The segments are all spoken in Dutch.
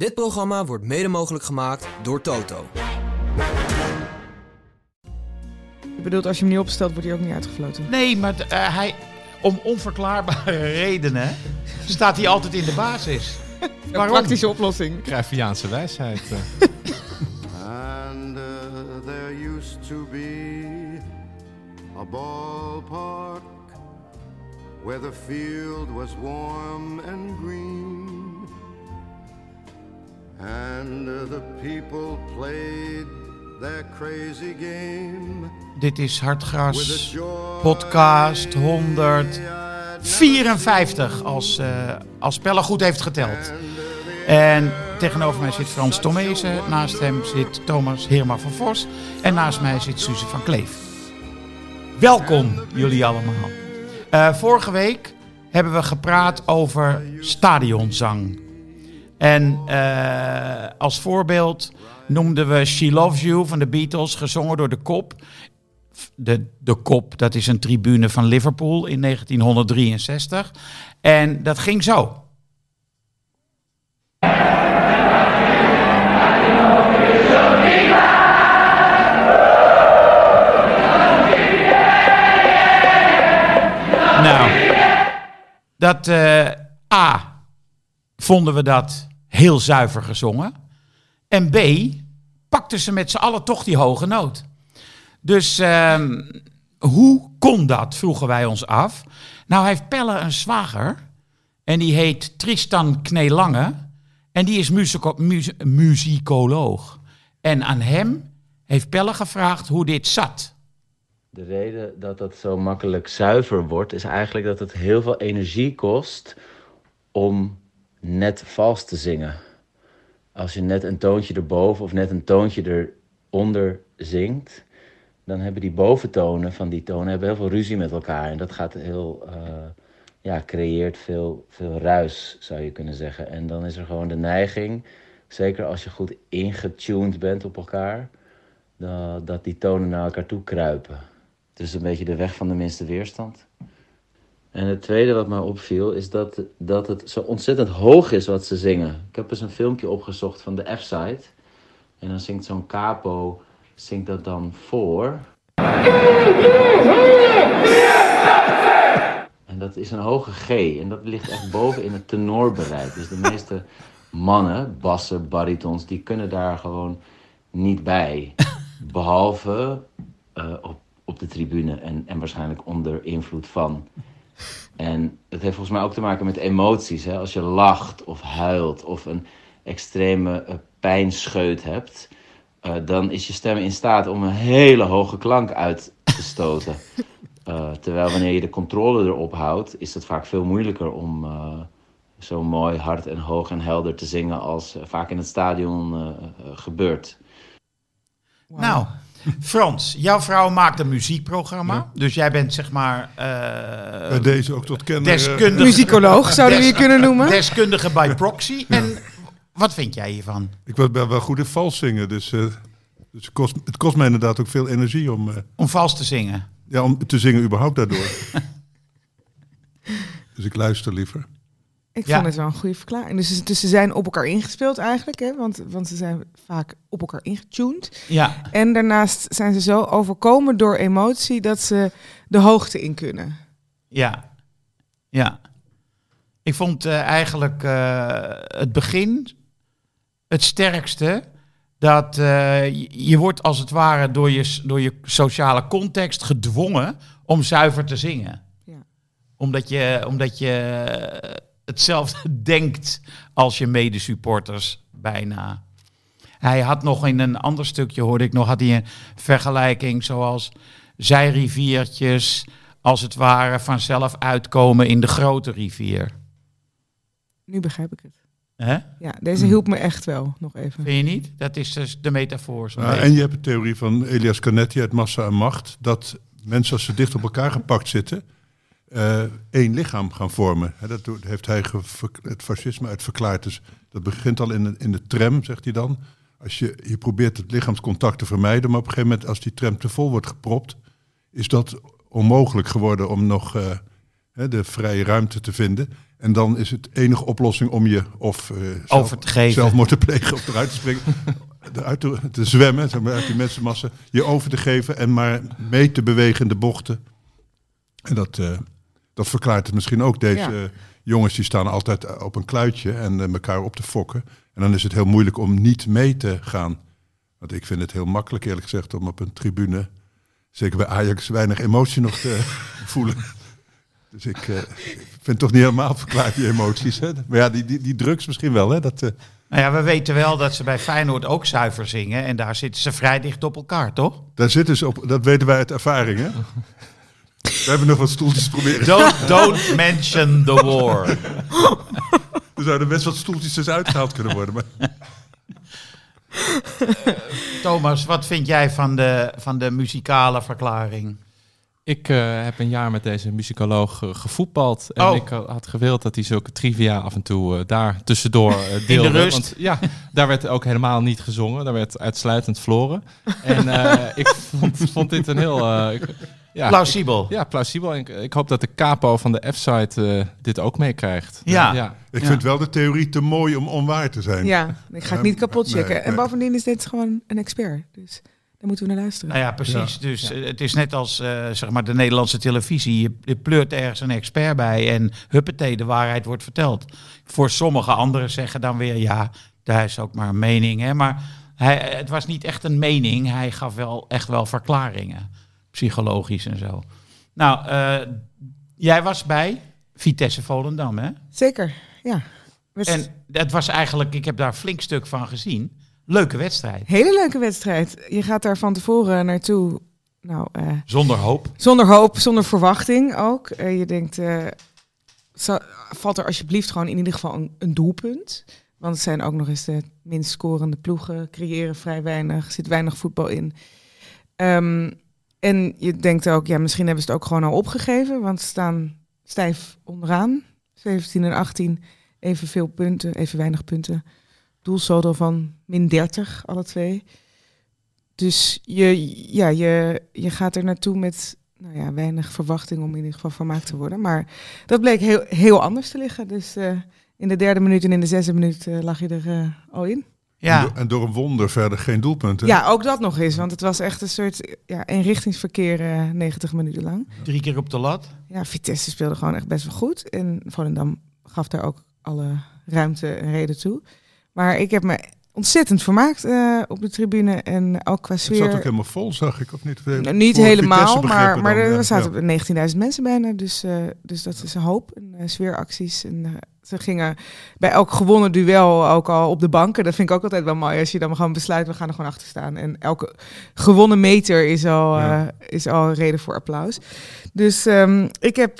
Dit programma wordt mede mogelijk gemaakt door Toto. Je bedoelt, als je hem niet opstelt, wordt hij ook niet uitgefloten. Nee, maar eh, hij, om onverklaarbare redenen staat hij altijd in de basis. Een Waarom? praktische oplossing. Cruyffiaanse wijsheid. eh. And uh, there used to be a ballpark where the field was warm and green. And uh, the people played their crazy game Dit is Hartgras podcast 100. I'd 54 als, eh als Pelle goed heeft geteld. En tegenover mij zit Frans Tomezen, naast hem zit Thomas Heerma van Vos en naast mij zit Suze van Kleef. Welkom jullie allemaal. Eh, vorige week hebben we gepraat over stadionzang. En eh, als voorbeeld noemden we She Loves You van de Beatles, gezongen door de Kop. De, de Kop, dat is een tribune van Liverpool in 1963. En dat ging zo. Nou, dat eh, A, vonden we dat heel zuiver gezongen. En B, pakten ze met z'n allen toch die hoge noot. Dus ehm, hoe kon dat, vroegen wij ons af. Nou heeft Pelle een zwager en die heet Tristan Kneelange. En die is musico- mu- muzikoloog. En aan hem heeft Pelle gevraagd hoe dit zat. De reden dat dat zo makkelijk zuiver wordt, is eigenlijk dat het heel veel energie kost om net vals te zingen. Als je net een toontje erboven of net een toontje eronder zingt, dan hebben die boventonen van die tonen hebben heel veel ruzie met elkaar. En dat gaat heel, eh, ja, creëert veel, veel ruis, zou je kunnen zeggen. En dan is er gewoon de neiging, zeker als je goed ingetuned bent op elkaar, dat, dat die tonen naar elkaar toe kruipen. Is een beetje de weg van de minste weerstand. En het tweede wat mij opviel is dat, dat het zo ontzettend hoog is wat ze zingen. Ik heb eens een filmpje opgezocht van de F-side. En dan zingt zo'n capo, zingt dat dan voor. En dat is een hoge G. En dat ligt echt boven in het tenorbereik. Dus de meeste mannen, bassen, baritons, die kunnen daar gewoon niet bij. Behalve eh, op, op de tribune en, en waarschijnlijk onder invloed van. En het heeft volgens mij ook te maken met emoties. Hè? Als je lacht of huilt of een extreme eh, pijnscheut hebt, eh, dan is je stem in staat om een hele hoge klank uit te stoten. Eh, terwijl wanneer je de controle erop houdt, is het vaak veel moeilijker om eh, zo mooi, hard en hoog en helder te zingen als vaak in het stadion gebeurt. Nou, Frans, jouw vrouw maakt een muziekprogramma. Dus jij bent zeg maar eh, Bij deze ook tot kennen. deskundige, Muzikoloog zouden we je kunnen noemen. deskundige bij proxy. En wat vind jij hiervan? Ik ben wel wel goed in vals zingen, dus, eh, dus het, kost, het kost mij inderdaad ook veel energie om, eh, Om vals te zingen. ja, om te zingen überhaupt daardoor. dus ik luister liever. Ik Ja. vond het wel een goede verklaring. Dus, ze- dus ze zijn op elkaar ingespeeld eigenlijk, hè? Want, want ze zijn vaak op elkaar ingetuned. Ja, En daarnaast zijn ze zo overkomen door emotie dat ze de hoogte in kunnen. ja, ja. Ik vond eh, eigenlijk eh, het begin het sterkste. Dat eh, je, wordt als het ware door je, door je sociale context gedwongen om zuiver te zingen. Ja. Omdat je, omdat je hetzelfde denkt als je medesupporters bijna. Hij had nog in een ander stukje, hoorde ik nog, had hij een vergelijking zoals zijriviertjes als het ware vanzelf uitkomen in de grote rivier. Nu begrijp ik het. Hè? Ja, deze hielp me echt wel nog even. Vind je niet? Dat is dus de metafoor. en je hebt de theorie van Elias Canetti uit Massa en Macht, dat mensen als ze dicht op elkaar gepakt zitten, eh, één lichaam gaan vormen. Hè, dat heeft hij het fascisme uit verklaard. Dus dat begint al in de, in de tram, zegt hij dan. Als je, je probeert het lichaamscontact te vermijden, maar op een gegeven moment als die tram te vol wordt gepropt, is dat onmogelijk geworden om nog eh, de vrije ruimte te vinden. En dan is het enige oplossing om je of eh, zelf, Over te geven. zelfmoord te plegen of eruit te springen. eruit te, te zwemmen, zeg maar, uit die mensenmassa. Je over te geven en maar mee te bewegen in de bochten. En dat, dat verklaart het misschien ook. Deze Ja. jongens die staan altijd op een kluitje en eh, elkaar op te fokken. En dan is het heel moeilijk om niet mee te gaan. Want ik vind het heel makkelijk eerlijk gezegd om op een tribune... zeker bij Ajax weinig emotie nog te voelen. Dus ik eh, vind het toch niet helemaal verklaard, die emoties. Hè? Maar ja, die, die, die drugs misschien wel. Hè? Dat, eh, Nou ja, we weten wel dat ze bij Feyenoord ook zuiver zingen. En daar zitten ze vrij dicht op elkaar, toch? daar zitten ze op, dat weten wij uit ervaring. Hè? We hebben nog wat stoeltjes proberen. Don't, don't mention the war. Er zouden best wat stoeltjes dus uitgehaald kunnen worden. Maar Thomas, wat vind jij van de, van de muzikale verklaring? Ik eh, heb een jaar met deze muzikoloog eh, gevoetbald. En Oh. ik eh, had gewild dat hij zulke trivia af en toe eh, daar tussendoor eh, deelde. rust. Want ja, daar werd ook helemaal niet gezongen. Daar werd uitsluitend floren. En eh, ik vond, vond dit een heel... eh, ik- ja, Plausibel. Ja, plausibel. Ik, ik hoop dat de capo van de F-site eh, dit ook meekrijgt. Ja. ja. ik Ja. vind wel de theorie te mooi om onwaar te zijn. Ja, ik ga het niet kapot nee, checken. En nee. bovendien is dit gewoon een expert. Dus daar moeten we naar luisteren. Nou ja, precies. Dus eh, het is net als eh, zeg maar de Nederlandse televisie. Je, je pleurt ergens een expert bij en huppatee, de waarheid wordt verteld. Voor sommige anderen zeggen dan weer, ja, daar is ook maar een mening. Hè? Maar hij, het was niet echt een mening. Hij gaf wel echt wel verklaringen, psychologisch en zo. Nou, eh, jij was bij Vitesse Volendam, hè? Zeker, ja. Was En het was eigenlijk, ik heb daar flink stuk van gezien. Leuke wedstrijd. Hele leuke wedstrijd. Je gaat daar van tevoren naartoe. Nou, eh, Zonder hoop. zonder hoop, zonder verwachting ook. Eh, je denkt, zo- valt er alsjeblieft gewoon in ieder geval een, een doelpunt. Want het zijn ook nog eens de minst scorende ploegen. Creëren vrij weinig, zit weinig voetbal in. Ehm, en je denkt ook, ja, misschien hebben ze het ook gewoon al opgegeven. Want ze staan stijf onderaan. 17 en 18, evenveel punten, even weinig punten. Doelsaldo van min 30, alle twee. Dus je, ja, je, je gaat er naartoe met nou ja, weinig verwachting om in ieder geval vermaakt te worden. Maar dat bleek heel, heel anders te liggen. Dus eh, in de derde minuut en in de zesde minuut eh, lag je er eh, al in. En, Ja, door, en door een wonder verder geen doelpunten. Ja, ook dat nog eens. Want het was echt een soort ja, eenrichtingsverkeer eh 90 minuten lang. drie keer op de lat. Ja, Vitesse speelde gewoon echt best wel goed. En Volendam gaf daar ook alle ruimte en reden toe. Maar ik heb me ontzettend vermaakt eh, op de tribune. En ook qua Het sfeer... zat ook helemaal vol, zag ik, of niet? Nou, niet Voor helemaal, maar, maar dan, er ja. zaten 19.000 mensen bijna. Dus, eh, dus dat is een hoop. En, eh, sfeeracties. En, ze gingen bij elk gewonnen duel ook al op de banken. Dat vind ik ook altijd wel mooi. Als je dan gewoon besluit, we gaan er gewoon achter staan. En elke gewonnen meter is al, Ja. is al een reden voor applaus. Dus ehm, ik heb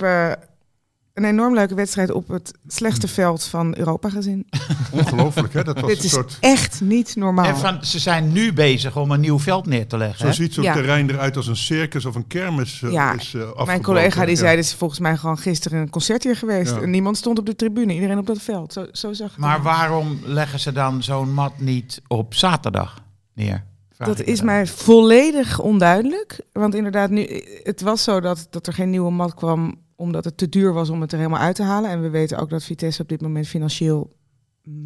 een enorm leuke wedstrijd op het slechtste veld van Europa gezien. Ongelooflijk, hè? Dat was Dit een is echt niet normaal. En van, ze zijn nu bezig om een nieuw veld neer te leggen. Zo hè? ziet zo'n Ja. terrein eruit als een circus of een kermis. eh, Ja, is, eh, Mijn collega die Ja. zei, dit is volgens mij gewoon gisteren een concert hier geweest. Ja. En niemand stond op de tribune, iedereen op dat veld. Zo, zo zag het Maar waarom leggen ze dan zo'n mat niet op zaterdag neer? Vraag Dat is mij volledig onduidelijk. Want inderdaad, nu, het was zo dat, dat er geen nieuwe mat kwam omdat het te duur was om het er helemaal uit te halen. En we weten ook dat Vitesse op dit moment financieel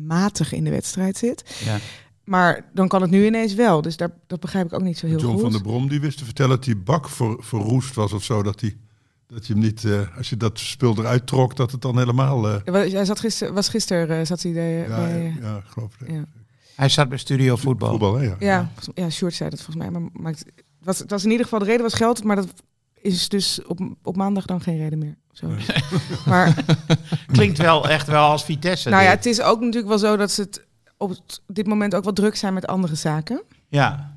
matig in de wedstrijd zit. Ja. Maar dan kan het nu ineens wel. Dus daar, dat begrijp ik ook niet zo heel John goed. van der Brom die wist te vertellen dat die bak ver, verroest was of zo. Dat, die, dat je hem niet, eh, als je dat spul eruit trok, dat het dan helemaal... eh, wa- Hij zat gisteren, was gisteren eh, zat hij de, ja, bij, ja, ja, ik geloof het. ja. Hij staat bij Studio Voetbal. Voetbal, hè? Ja. Ja, ja, Sjoerd zei dat volgens mij. Maar, maar het, was, het was in ieder geval de reden was geld, maar dat is dus op, op maandag dan geen reden meer. Zo. Maar Klinkt wel echt wel als Vitesse. nou ja, het is ook natuurlijk wel zo dat ze het op het- dit moment ook wel druk zijn met andere zaken. ja.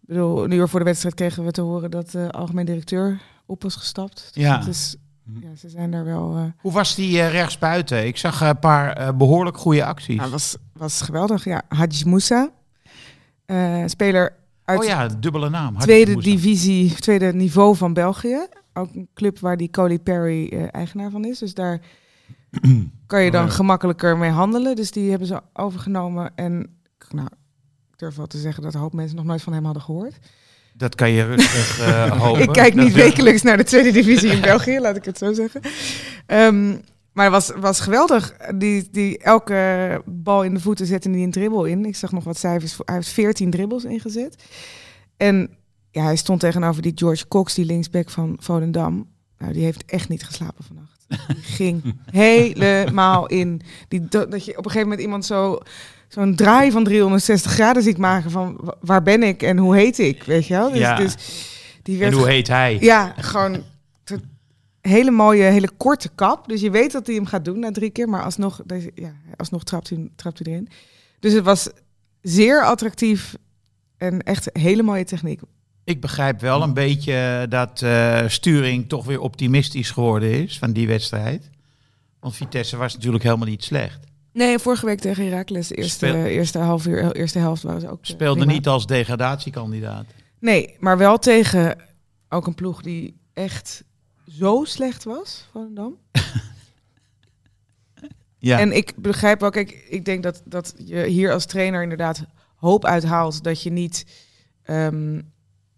Ik bedoel, een uur voor de wedstrijd kregen we te horen dat de algemeen directeur op was gestapt. Dus Ja. het is, ja, ze zijn daar wel... eh Hoe was die eh, rechtsbuiten? Ik zag een paar eh, behoorlijk goede acties. nou, was, was geweldig. Ja, Hadji Moussa, eh, speler uit oh ja, dubbele naam. Tweede divisie, tweede niveau van België. Ook een club waar die Coley Perry eh, eigenaar van is. Dus daar kan je dan Oh ja. gemakkelijker mee handelen. Dus die hebben ze overgenomen. En nou, ik durf wel te zeggen dat een hoop mensen nog nooit van hem hadden gehoord. Dat kan je rustig eh, hopen. ik kijk niet Dat- wekelijks naar de tweede divisie in België, laat ik het zo zeggen. Ehm, Maar het was, was geweldig. Die, die, elke bal in de voeten zette hij een dribbel in. Ik zag nog wat cijfers. voor- Hij heeft 14 dribbels ingezet. En ja, hij stond tegenover die George Cox, die linksback van Volendam. Nou, die heeft echt niet geslapen vannacht. Die ging helemaal in. Die, dat dat je op een gegeven moment iemand zo zo'n draai van 360 graden ziet maken van wa- waar ben ik en hoe heet ik, weet je wel? Dus, Ja. dus die werd En hoe heet hij? ja, gewoon hele mooie, hele korte kap. Dus je weet dat hij hem gaat doen na drie keer, maar alsnog, deze, ja, alsnog trapt, hij, trapt hij erin. Dus het was zeer attractief en echt hele mooie techniek. Ik begrijp wel een beetje dat eh, Sturing toch weer optimistisch geworden is van die wedstrijd. Want Vitesse was natuurlijk helemaal niet slecht. Nee, vorige week tegen Heracles, de eerste, Speel- eerste, half uur, eerste helft was ook. eh, Speelde prima. niet als degradatiekandidaat. Nee, maar wel tegen ook een ploeg die echt zo slecht was, Volendam. Ja, En ik begrijp wel, kijk, ik denk dat, dat je hier als trainer inderdaad hoop uithaalt dat je niet ehm,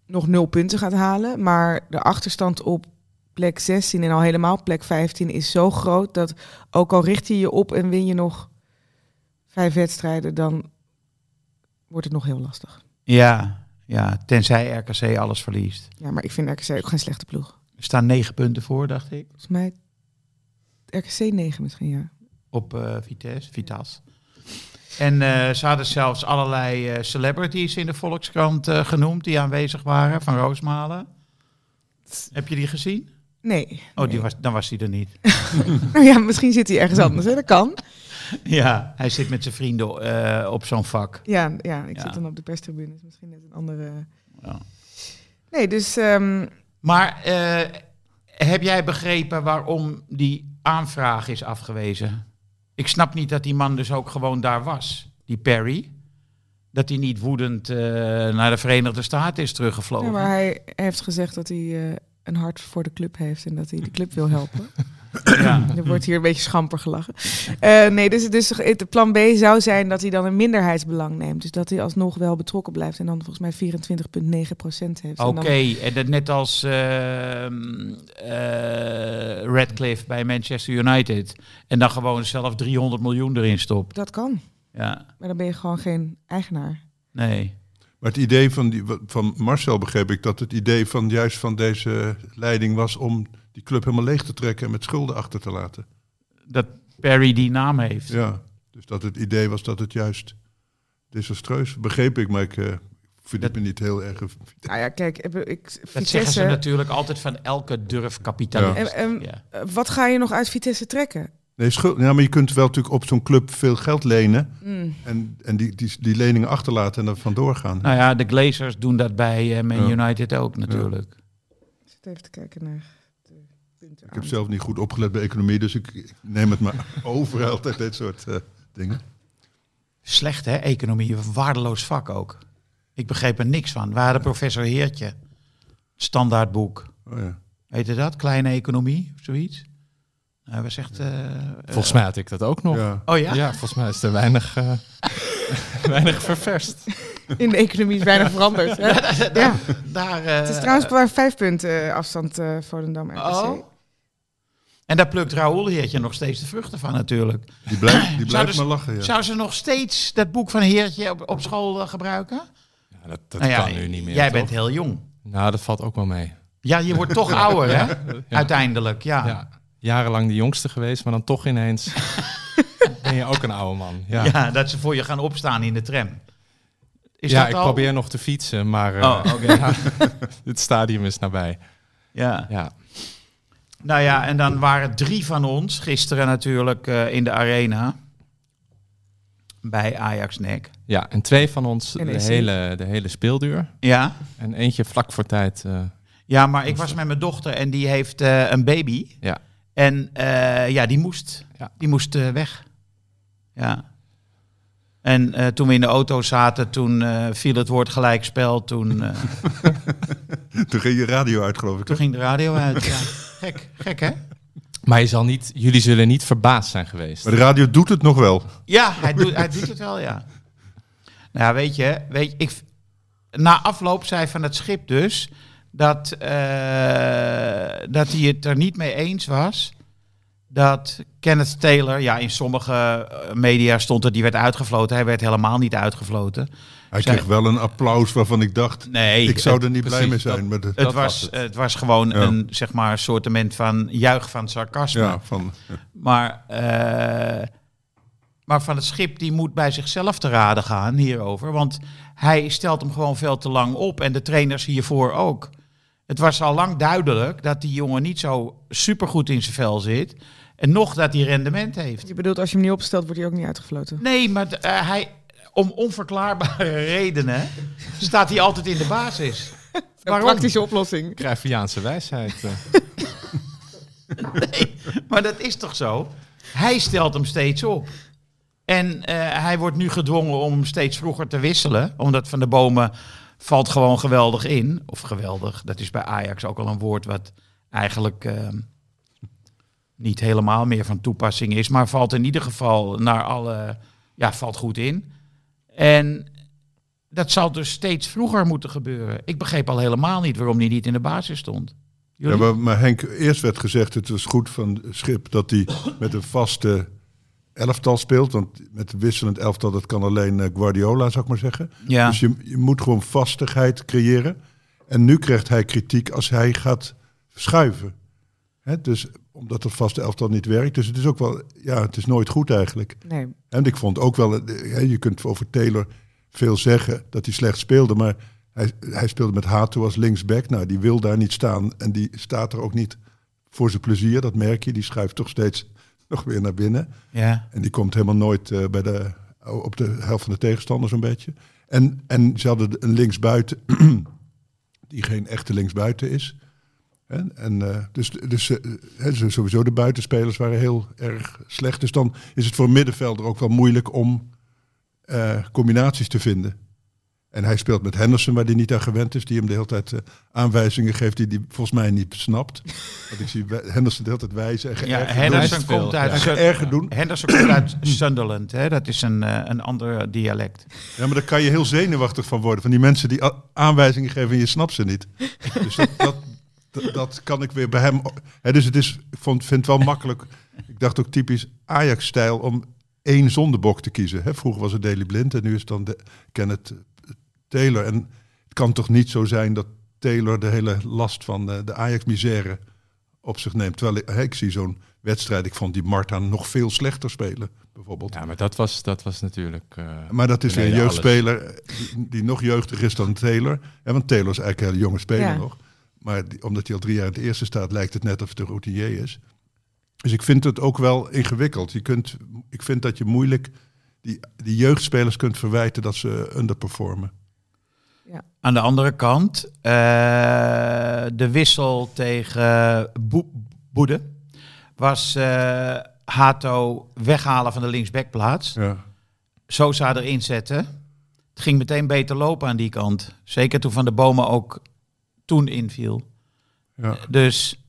nog nul punten gaat halen. Maar de achterstand op plek 16 en al helemaal plek 15 is zo groot dat ook al richt je je op en win je nog vijf wedstrijden, dan wordt het nog heel lastig. ja, ja, tenzij RKC alles verliest. Ja, maar ik vind RKC ook geen slechte ploeg. Er staan negen punten voor, dacht ik, Volgens mij RKC 9 misschien, ja. op eh, Vitesse, Vitas. En eh, ze hadden zelfs allerlei eh, celebrities in de Volkskrant genoemd die aanwezig waren, van Roosmalen. Heb je die gezien? Nee. Oh, die nee. was, dan was hij er niet. Nou ja, misschien zit hij ergens anders, hè? dat kan. Ja, hij zit met zijn vrienden op zo'n vak. Ja, ja ik Ja. zit dan op de perstribune. is misschien net een andere... Ja. Nee, dus ehm, Maar eh, heb jij begrepen waarom die aanvraag is afgewezen? Ik snap niet dat die man dus ook gewoon daar was, die Perry. Dat hij niet woedend eh, naar de Verenigde Staten is teruggevlogen. ja, maar hij heeft gezegd dat hij eh, een hart voor de club heeft en dat hij de club wil helpen. Ja. er wordt hier een beetje schamper gelachen. Eh, nee, dus, dus het plan B zou zijn dat hij dan een minderheidsbelang neemt. Dus dat hij alsnog wel betrokken blijft en dan volgens mij 24,9 procent heeft. En Oké, dan- en dat net als ehm, eh, Radcliffe bij Manchester United. En dan gewoon zelf 300 miljoen erin stopt. Dat kan, Ja, maar dan ben je gewoon geen eigenaar. nee. Maar het idee van, die, van Marcel begreep ik dat het idee van juist van deze leiding was om die club helemaal leeg te trekken en met schulden achter te laten. Dat Perry die naam heeft. Ja, dus dat het idee was dat het juist desastreus, begreep ik, maar ik eh vind het me niet heel erg. Nou ja, kijk, ik, ik, Dat zeggen ze natuurlijk altijd van elke durfkapitalist. En, en, Ja. eh, wat ga je nog uit Vitesse trekken? Nee, schuld, ja, maar je kunt wel natuurlijk op zo'n club veel geld lenen Mm. en, en die, die, die leningen achterlaten en er vandoor gaan. Nou ja, de Glazers doen dat bij eh, Man Ja. United ook natuurlijk. Ik zit even te kijken naar de. Ik heb zelf niet goed opgelet bij economie, dus ik, neem het maar over altijd dit soort eh, dingen. Slecht hè, economie. Een waardeloos vak ook. Ik begreep er niks van. We hadden professor Heertje. Standaardboek. Oh, ja. Weet je dat? Kleine economie of zoiets? Hij was echt... eh, Volgens mij had ik dat ook nog. Ja, Ja. Oh ja? volgens mij is er weinig, eh, weinig ververst. In de economie is weinig veranderd. Hè? Ja. Daar, eh, Het is trouwens maar vijf punten eh, afstand eh Volendam RKC. Oh. En daar plukt Raoul Heertje nog steeds de vruchten van natuurlijk. Die blijft, die blijft dus- maar lachen. Ja. Zou ze nog steeds dat boek van Heertje op, op school eh, gebruiken? Ja, dat dat Nou ja, kan nu niet meer. Jij toch? bent heel jong. Nou, dat valt ook wel mee. Ja, je wordt toch ouder, hè? Uiteindelijk, ja. Ja, jarenlang de jongste geweest, maar dan toch ineens ben je ook een oude man. Ja, Ja. ja. dat ze voor je gaan opstaan in de tram. Is dat ik al? probeer nog te fietsen, maar eh, Oh, oké. ja, het stadium is nabij. Ja. Ja. Nou ja, en dan waren drie van ons gisteren natuurlijk eh, in de arena. Bij Ajax Nek. ja, en twee van ons de hele, de hele speelduur. Ja. En eentje vlak voor tijd. eh, Ja, maar ik was met mijn dochter en die heeft eh, een baby. ja. En eh, ja, die moest, Ja. die moest eh, weg. Ja. En eh, toen we in de auto zaten, toen eh, viel het woord gelijkspel. Toen, eh, Toen ging je radio uit, geloof ik. toen ging de radio uit. Ja. Gek, gek hè? Maar je zal niet, jullie zullen niet verbaasd zijn geweest. Maar de radio doet het nog wel. Ja, hij doet, hij doet het wel, ja. Nou ja, weet je, weet je ik, na afloop zei van het schip dus dat, eh, dat hij het er niet mee eens was dat Kenneth Taylor, ja, in sommige eh, media stond er, die werd uitgefloten. Hij werd helemaal niet uitgefloten. Hij kreeg wel een applaus waarvan ik dacht, Nee, ik zou het- er niet blij mee zijn. dat- maar de- Het Dat was, het. het was gewoon Ja. een zeg maar soortement van juich van sarcasme. ja, van, Maar, eh, maar van het schip die moet bij zichzelf te raden gaan hierover. Want hij stelt hem gewoon veel te lang op. En de trainers hiervoor ook. Het was al lang duidelijk dat die jongen niet zo supergoed in zijn vel zit. En nog dat hij rendement heeft. Je bedoelt, als je hem niet opstelt, wordt hij ook niet uitgefloten. Nee, maar eh, hij, om onverklaarbare redenen staat hij altijd in de basis. Een Waarom? praktische oplossing. Cruyffiaanse wijsheid. eh. Maar dat is toch zo? Hij stelt hem steeds op. En eh, hij wordt nu gedwongen om hem steeds vroeger te wisselen. Omdat Van de Bomen valt gewoon geweldig in. Of geweldig, dat is bij Ajax ook al een woord wat eigenlijk eh, niet helemaal meer van toepassing is. Maar valt in ieder geval naar alle... Ja, valt goed in. En dat zal dus steeds vroeger moeten gebeuren. Ik begreep al helemaal niet waarom hij niet in de basis stond. ja, maar, maar Henk, eerst werd gezegd, het was goed van Schip dat hij met een vaste elftal speelt. Want met een wisselend elftal, dat kan alleen eh, Guardiola, zou ik maar zeggen. ja. Dus je, je moet gewoon vastigheid creëren. En nu krijgt hij kritiek als hij gaat verschuiven. Hè, dus omdat het vaste elftal niet werkt. Dus het is ook wel, ja, het is nooit goed eigenlijk. Nee. En ik vond ook wel, eh, hè, je kunt over Taylor veel zeggen dat hij slecht speelde. Maar hij, hij speelde met Hato als linksback. Nou, die wil daar niet staan. En die staat er ook niet voor zijn plezier. Dat merk je. Die schuift toch steeds nog weer naar binnen. ja. En die komt helemaal nooit eh, bij de, op de helft van de tegenstander zo'n beetje. En, en ze hadden een linksbuiten die geen echte linksbuiten is. En, en, eh, dus dus eh, hè, zo- sowieso de buitenspelers waren heel erg slecht. Dus dan is het voor een middenvelder ook wel moeilijk om eh, combinaties te vinden. En hij speelt met Henderson, waar hij niet aan gewend is. Die hem de hele tijd eh, aanwijzingen geeft die hij volgens mij niet snapt. Want ik zie Henderson de hele tijd wijzen en Ja, Henderson komt uit, ja. doen. Henderson komt uit Sunderland, hè? dat is een, eh, een ander dialect. Ja, maar daar kan je heel zenuwachtig van worden. Van die mensen die aanwijzingen geven en je snapt ze niet. Dus dat, dat, dat, kan ik weer bij hem... Hè, dus het is, ik vond, vind het wel makkelijk. Ik dacht ook typisch Ajax-stijl om één zondebok te kiezen. Hè, vroeger was het Daley Blind en nu is het dan de, Kenneth Taylor. En het kan toch niet zo zijn dat Taylor de hele last van eh, de Ajax-misère op zich neemt. Terwijl ik, zie zo'n wedstrijd, ik vond die Marta nog veel slechter spelen, bijvoorbeeld. Ja, maar dat was, dat was natuurlijk... eh, Maar dat is weer een jeugdspeler die, die nog jeugdiger is dan Taylor. Ja, want Taylor is eigenlijk een hele jonge speler Ja. nog. Maar die- omdat hij al drie jaar in het eerste staat, lijkt het net of het een routinier is. Dus ik vind het ook wel ingewikkeld. Je kunt, ik vind dat je moeilijk die, die jeugdspelers kunt verwijten dat ze underperformen. Aan de andere kant, eh, de wissel tegen Boe- Boede was eh, Hato weghalen van de linksbackplaats. Ja. Sosa erin zetten. Het ging meteen beter lopen aan die kant. Zeker toen Van de Bomen ook toen inviel. Ja. Dus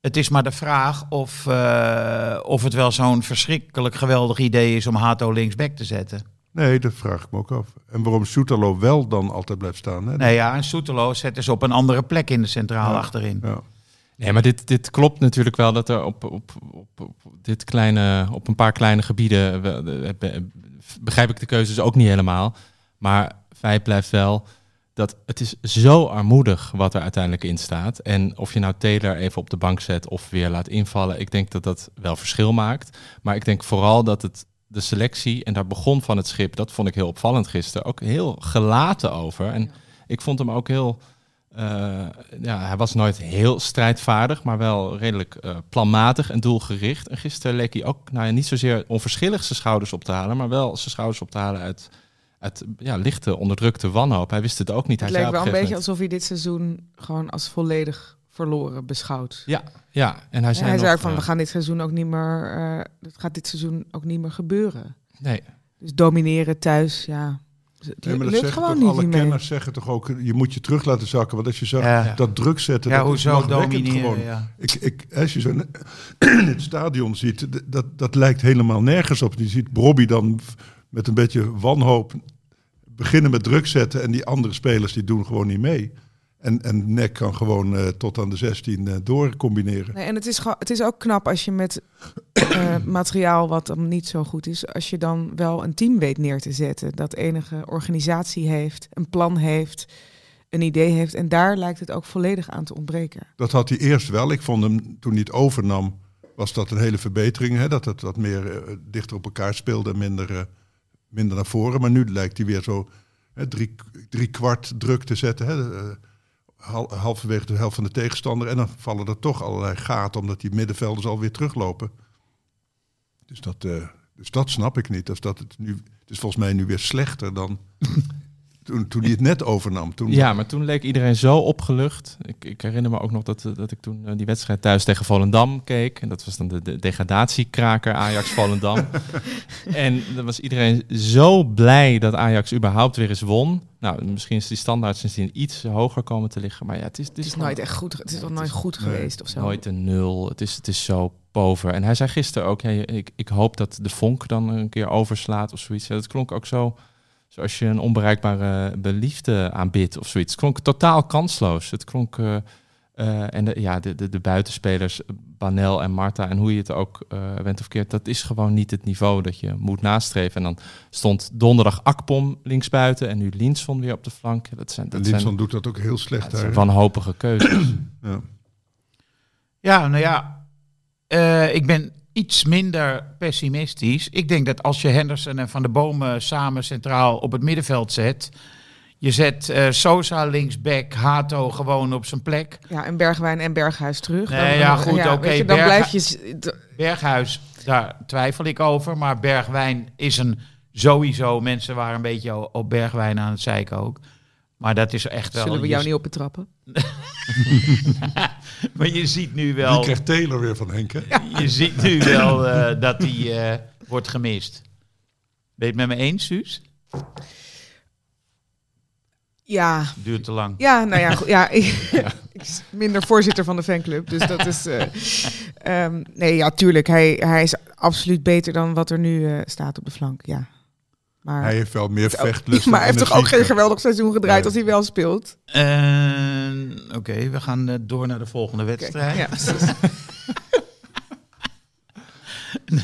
het is maar de vraag of, eh, of het wel zo'n verschrikkelijk geweldig idee is om Hato linksback te zetten. Nee, dat vraag ik me ook af. En waarom Soetalo wel dan altijd blijft staan. Hè? Nee ja, en Soetelo zetten ze op een andere plek in de centraal Ja. achterin. Ja. Nee, maar dit, dit klopt natuurlijk wel dat er op, op, op, op, dit kleine, op een paar kleine gebieden begrijp ik de keuzes ook niet helemaal. Maar feit blijft wel dat het is zo armoedig wat er uiteindelijk in staat. En of je nou Taylor even op de bank zet of weer laat invallen, ik denk dat dat wel verschil maakt. Maar ik denk vooral dat het de selectie, en daar begon van het schip, dat vond ik heel opvallend gisteren, ook heel gelaten over. En ik vond hem ook heel eh, ja, hij was nooit heel strijdvaardig, maar wel redelijk eh, planmatig en doelgericht. En gisteren leek hij ook nou ja, niet zozeer onverschillig zijn schouders op te halen, maar wel zijn schouders op te halen uit, uit ja, lichte, onderdrukte wanhoop. Hij wist het ook niet. Het hij leek zei wel een een beetje alsof hij dit seizoen gewoon als volledig verloren beschouwt. Ja, ja, en hij zei, hij van, eh, we gaan dit seizoen ook niet meer, eh het gaat dit seizoen ook niet meer gebeuren. nee, Dus domineren thuis, ja, het Nee, maar dat lukt zeggen gewoon toch niet alle kenners zeggen toch ook, je moet je terug laten zakken. Want als je zag, Ja. dat druk zetten, Ja, dat is hoezo domineren? gewoon. Ja. Ik, ik, als je zo in het stadion ziet, dat, dat lijkt helemaal nergens op. Je ziet Bobby dan met een beetje wanhoop beginnen met druk zetten. En die andere spelers die doen gewoon niet mee. En, en Nek kan gewoon eh, tot aan de 16 eh, door combineren. Nee, en het is, het is ook knap als je met eh, materiaal wat dan niet zo goed is, als je dan wel een team weet neer te zetten. Dat enige organisatie heeft, een plan heeft, een idee heeft. En daar lijkt het ook volledig aan te ontbreken. Dat had hij eerst wel. Ik vond hem toen hij het overnam, was dat een hele verbetering. Hè? Dat het wat meer eh, dichter op elkaar speelde en minder, eh, minder naar voren. Maar nu lijkt hij weer zo hè, drie, drie kwart druk te zetten. Hè? Eh, hal- halverwege de helft van de tegenstander. En dan vallen er toch allerlei gaten, omdat die middenvelders alweer teruglopen. Dus dat, eh, dus dat snap ik niet. Dus dat het, nu, het is volgens mij nu weer slechter dan toen, toen hij het net overnam. Toen, Ja, maar toen leek iedereen zo opgelucht. Ik, ik herinner me ook nog dat, eh, dat ik toen eh, die wedstrijd thuis tegen Volendam keek. En dat was dan de, de degradatiekraker Ajax-Volendam. en dan was iedereen zo blij dat Ajax überhaupt weer eens won. Nou, misschien is die standaard sindsdien iets hoger komen te liggen. Maar ja, het is, het Het is, nooit echt goed. Het is toch nooit goed geweest of zo. nooit een nul. Het is, het is zo pover. En hij zei gisteren ook, ja, ik, ik hoop dat de vonk dan een keer overslaat of zoiets. Ja, dat klonk ook zo, zoals je een onbereikbare beliefde aanbidt of zoiets. Het klonk totaal kansloos. Het klonk, eh, eh, en de, ja, de, de, de buitenspelers, Banel en Marta, en hoe je het ook eh went of keert, dat is gewoon niet het niveau dat je moet nastreven. En dan stond donderdag Akpom linksbuiten en nu Linson weer op de flank. Dat zijn, En dat zijn, Linson doet dat ook heel slecht zijn hè? wanhopige keuzes. Ja. Ja, nou ja, eh, ik ben iets minder pessimistisch. Ik denk dat als je Henderson en Van de Bomen samen centraal op het middenveld zet... Je zet eh, Sosa linksback, Hato gewoon op zijn plek. Ja, en Bergwijn en Berghuis terug. Nee, ja, goed, oké, je, Dan blijf je... Berghuis, daar twijfel ik over. Maar Bergwijn is een sowieso... Mensen waren een beetje op Bergwijn aan het zeiken ook. Maar dat is echt wel... Zullen we jou niet op betrappen? Maar je ziet nu Die wel... krijgt Taylor weer van Henk, hè? Je ziet nu wel eh, dat hij eh, wordt gemist. Ben je het met me eens, Suus? Ja, Duurt te lang. Ja, nou ja, goed, ja, ik, ik is minder voorzitter van de fanclub, dus dat is... eh, ehm, nee, ja, tuurlijk, hij, hij is absoluut beter dan wat er nu eh, staat op de flank, ja. Maar, Hij heeft wel meer vechtlust. maar hij heeft toch ook geen geweld. geweldig seizoen gedraaid Nee. als hij wel speelt? Eh, Oké, we gaan eh, door naar de volgende wedstrijd. Ja.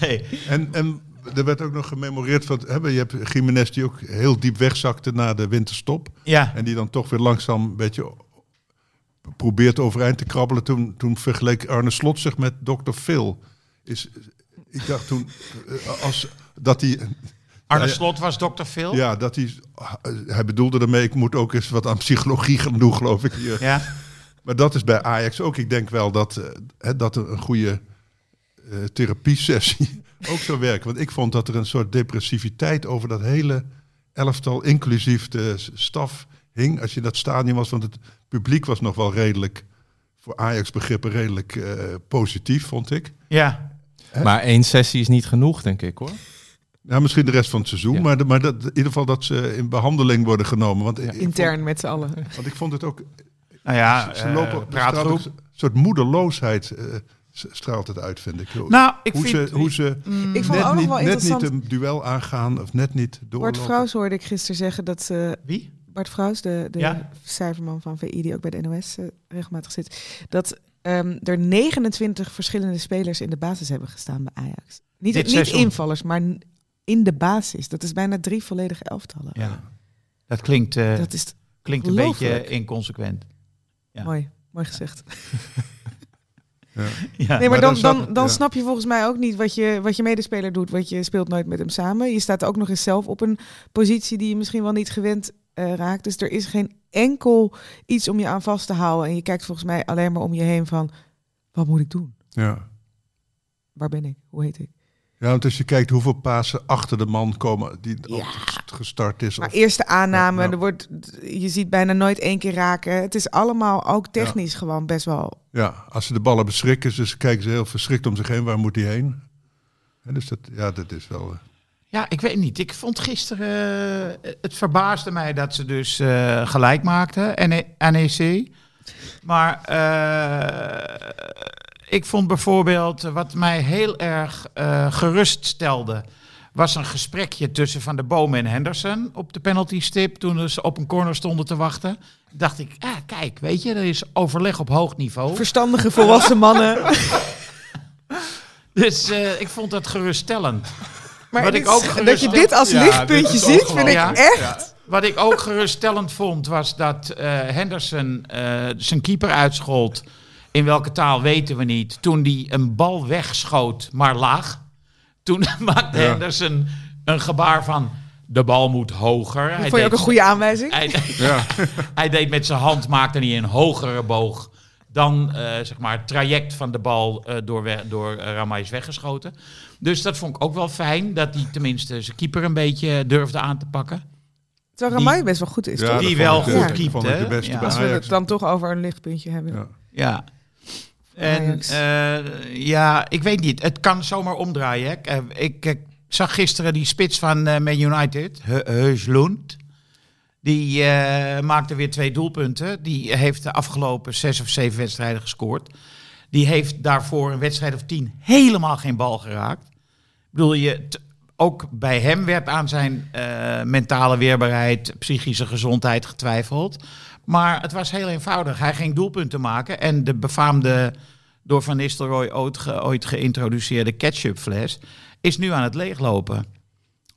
Nee. En, en er werd ook nog gememoreerd van... Hè, je hebt Jiménez die ook heel diep wegzakte na de winterstop. Ja, En die dan toch weer langzaam een beetje probeert overeind te krabbelen. Toen, toen vergeleek Arne Slot zich met Dr. Phil. Is, ik dacht toen eh, als, dat hij... Arne. Slot was dokter Phil. Ja, dat hij... Hij bedoelde ermee, ik moet ook eens wat aan psychologie gaan doen, geloof ik hier. Ja. Maar dat is bij Ajax ook. Ik denk wel dat, eh, hè, dat er een goede eh therapiesessie ook zou werken. Want ik vond dat er een soort depressiviteit over dat hele elftal, inclusief de staf, hing. Als je in dat stadion was, want het publiek was nog wel redelijk, voor Ajax begrippen, redelijk eh, positief, vond ik. ja. Maar één sessie is niet genoeg, denk ik hoor. Ja, misschien de rest van het seizoen, Ja. maar, de- maar dat, in ieder geval dat ze in behandeling worden genomen. Want, vond- Intern met z'n allen. want ik vond het ook, Nou ja, ze eh, lopen, straalt praatgroep. ook een soort moedeloosheid eh, straalt het uit, vind ik. Nou, ik hoe, vind... ze, hoe ze Ik vond net, ook nog niet, wel net niet een duel aangaan of net niet Bart doorlopen. Vrouws hoorde ik gisteren zeggen dat... eh, Wie? Bart Vrouws, de, de Ja. cijferman van VI, die ook bij de NOS regelmatig zit, dat ehm, er 29 verschillende spelers in de basis hebben gestaan bij Ajax. Niet, niet seizoen. invallers, maar in de basis. Dat is bijna drie volledige elftallen. Ja. Dat klinkt, eh, Dat is klinkt een beetje inconsequent. Ja. mooi, mooi gezegd. Ja. Ja. Nee, maar maar dan, dan dan, snap- dan ja. snap je volgens mij ook niet wat je, wat je medespeler doet, want je speelt nooit met hem samen. Je staat ook nog eens zelf op een positie die je misschien wel niet gewend eh, raakt. Dus er is geen enkel iets om je aan vast te houden. En je kijkt volgens mij alleen maar om je heen van, wat moet ik doen? Ja. Waar ben ik? Hoe heet ik? Ja, want als je kijkt hoeveel pasen achter de man komen die Ja. ook gestart is. Maar Of, eerste aanname, Ja, ja. Er wordt, je ziet bijna nooit één keer raken. Het is allemaal ook technisch gewoon best wel... ja, als ze de ballen beschrikken, dus kijken ze heel verschrikt om zich heen. Waar moet hij heen? En dus dat, ja, dat is wel... eh, Ja, ik weet niet. Ik vond gisteren... eh, het verbaasde mij dat ze dus eh, gelijk maakten, NE NEC. Maar eh, ik vond bijvoorbeeld... Wat mij heel erg eh gerust stelde... was een gesprekje tussen Van der Boom en Henderson op de penalty stip toen ze op een corner stonden te wachten. Dacht ik, ah, kijk, weet je, er is overleg op hoog niveau. Verstandige volwassen mannen. Dus eh, ik vond dat geruststellend. Maar Wat ik ook dat je dit als Ja, lichtpuntje dit ziet, vind ik echt. Wat ik ook geruststellend vond, was dat eh, Henderson eh, zijn keeper uitschold. In welke taal weten we niet. Toen die een bal wegschoot, maar laag. Toen maakte Ja. Henderson een gebaar van... De bal moet hoger. Dat vond je ook een goede aanwijzing? Hij, Ja. hij deed met zijn hand, maakte hij een hogere boog dan eh, zeg maar, het traject van de bal eh, door, we- door eh, Ramai is weggeschoten. Dus dat vond ik ook wel fijn, dat hij tenminste zijn keeper een beetje durfde aan te pakken. Terwijl Ramai best wel goed is, Ja, toch? die wel goed keept, Als we Ajax. het dan toch over een lichtpuntje hebben. Ja. Ja. En eh, ja, ik weet niet. Het kan zomaar omdraaien. hè. Eh, Ik, eh, zag gisteren die spits van Man United, He- Heujlund. Die maakte weer twee doelpunten. Die heeft de afgelopen zes of zeven wedstrijden gescoord. Die heeft daarvoor een wedstrijd of tien helemaal geen bal geraakt. Ik bedoel, je, ook bij hem werd aan zijn mentale weerbaarheid, psychische gezondheid getwijfeld. Maar het was heel eenvoudig. Hij ging doelpunten maken. En de befaamde, door Van Nistelrooy ooit, ge- ooit geïntroduceerde ketchupfles... is nu aan het leeglopen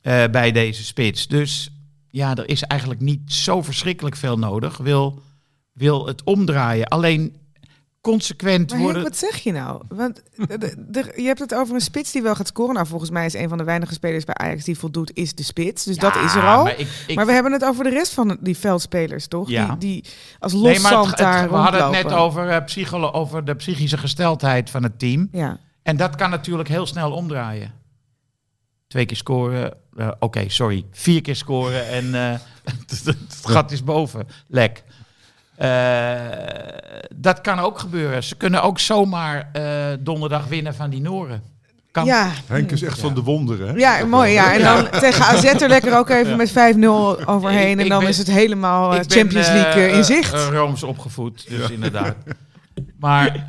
eh, bij deze spits. Dus ja, er is eigenlijk niet zo verschrikkelijk veel nodig. Wil, wil het omdraaien. Alleen consequent Maar Henk, wat zeg je nou? Want je hebt het over een spits die wel gaat scoren. Nou, volgens mij is een van de weinige spelers bij Ajax die voldoet, is de spits. Dus dat is er al. Maar, ik, ik, maar we hebben het over de rest van die veldspelers, toch? Ja. Die, die als nee, maar het- loszand het- daar we hadden het net over, eh, psycholo- over de psychische gesteldheid van het team. Ja. En dat kan natuurlijk heel snel omdraaien. Twee keer scoren, eh, oké, sorry. Vier keer scoren en eh, het, het gat is boven. Lek. Eh, dat kan ook gebeuren. Ze kunnen ook zomaar eh, donderdag winnen van die Noren. Kan. Ja. Henk is echt van de wonderen. hè? Ja, mooi. Ja. En dan tegen AZ er lekker ook even met 5-0 overheen. Ik- en dan ben- is het helemaal eh, ben, Champions League eh, eh, in zicht. eh, Rooms opgevoed, dus inderdaad. Maar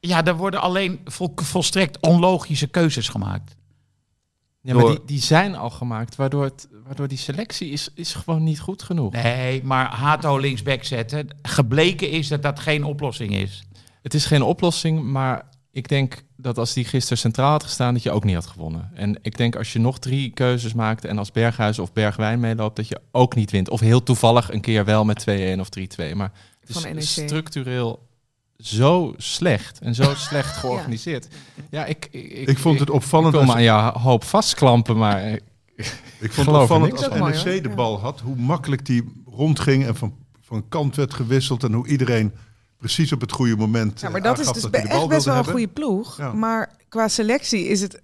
ja, er worden alleen vol- volstrekt onlogische keuzes gemaakt. Ja, maar Door- die, die zijn al gemaakt, waardoor, het, waardoor die selectie is, is gewoon niet goed genoeg. Nee, maar Hato linksback zetten. Gebleken is dat dat geen oplossing is. Het is geen oplossing, maar ik denk dat als die gisteren centraal had gestaan, dat je ook niet had gewonnen. En ik denk als je nog drie keuzes maakt en als Berghuis of Bergwijn meeloopt, dat je ook niet wint. Of heel toevallig een keer wel met 2-1 of 3-2. Maar het Van E is NEC. structureel zo slecht en zo slecht georganiseerd. Ja, ik, ik, Ik vond het opvallend Ik aan je hoop vastklampen, maar eh, Ik vond het Geloof opvallend als. Mooi. NEC de Ja. bal had, hoe makkelijk die rondging en van, van kant werd gewisseld en hoe iedereen precies op het goede moment Ja, maar eh, dat is aangaf dus de bal echt best wel een goede ploeg. Ja. Maar qua selectie is het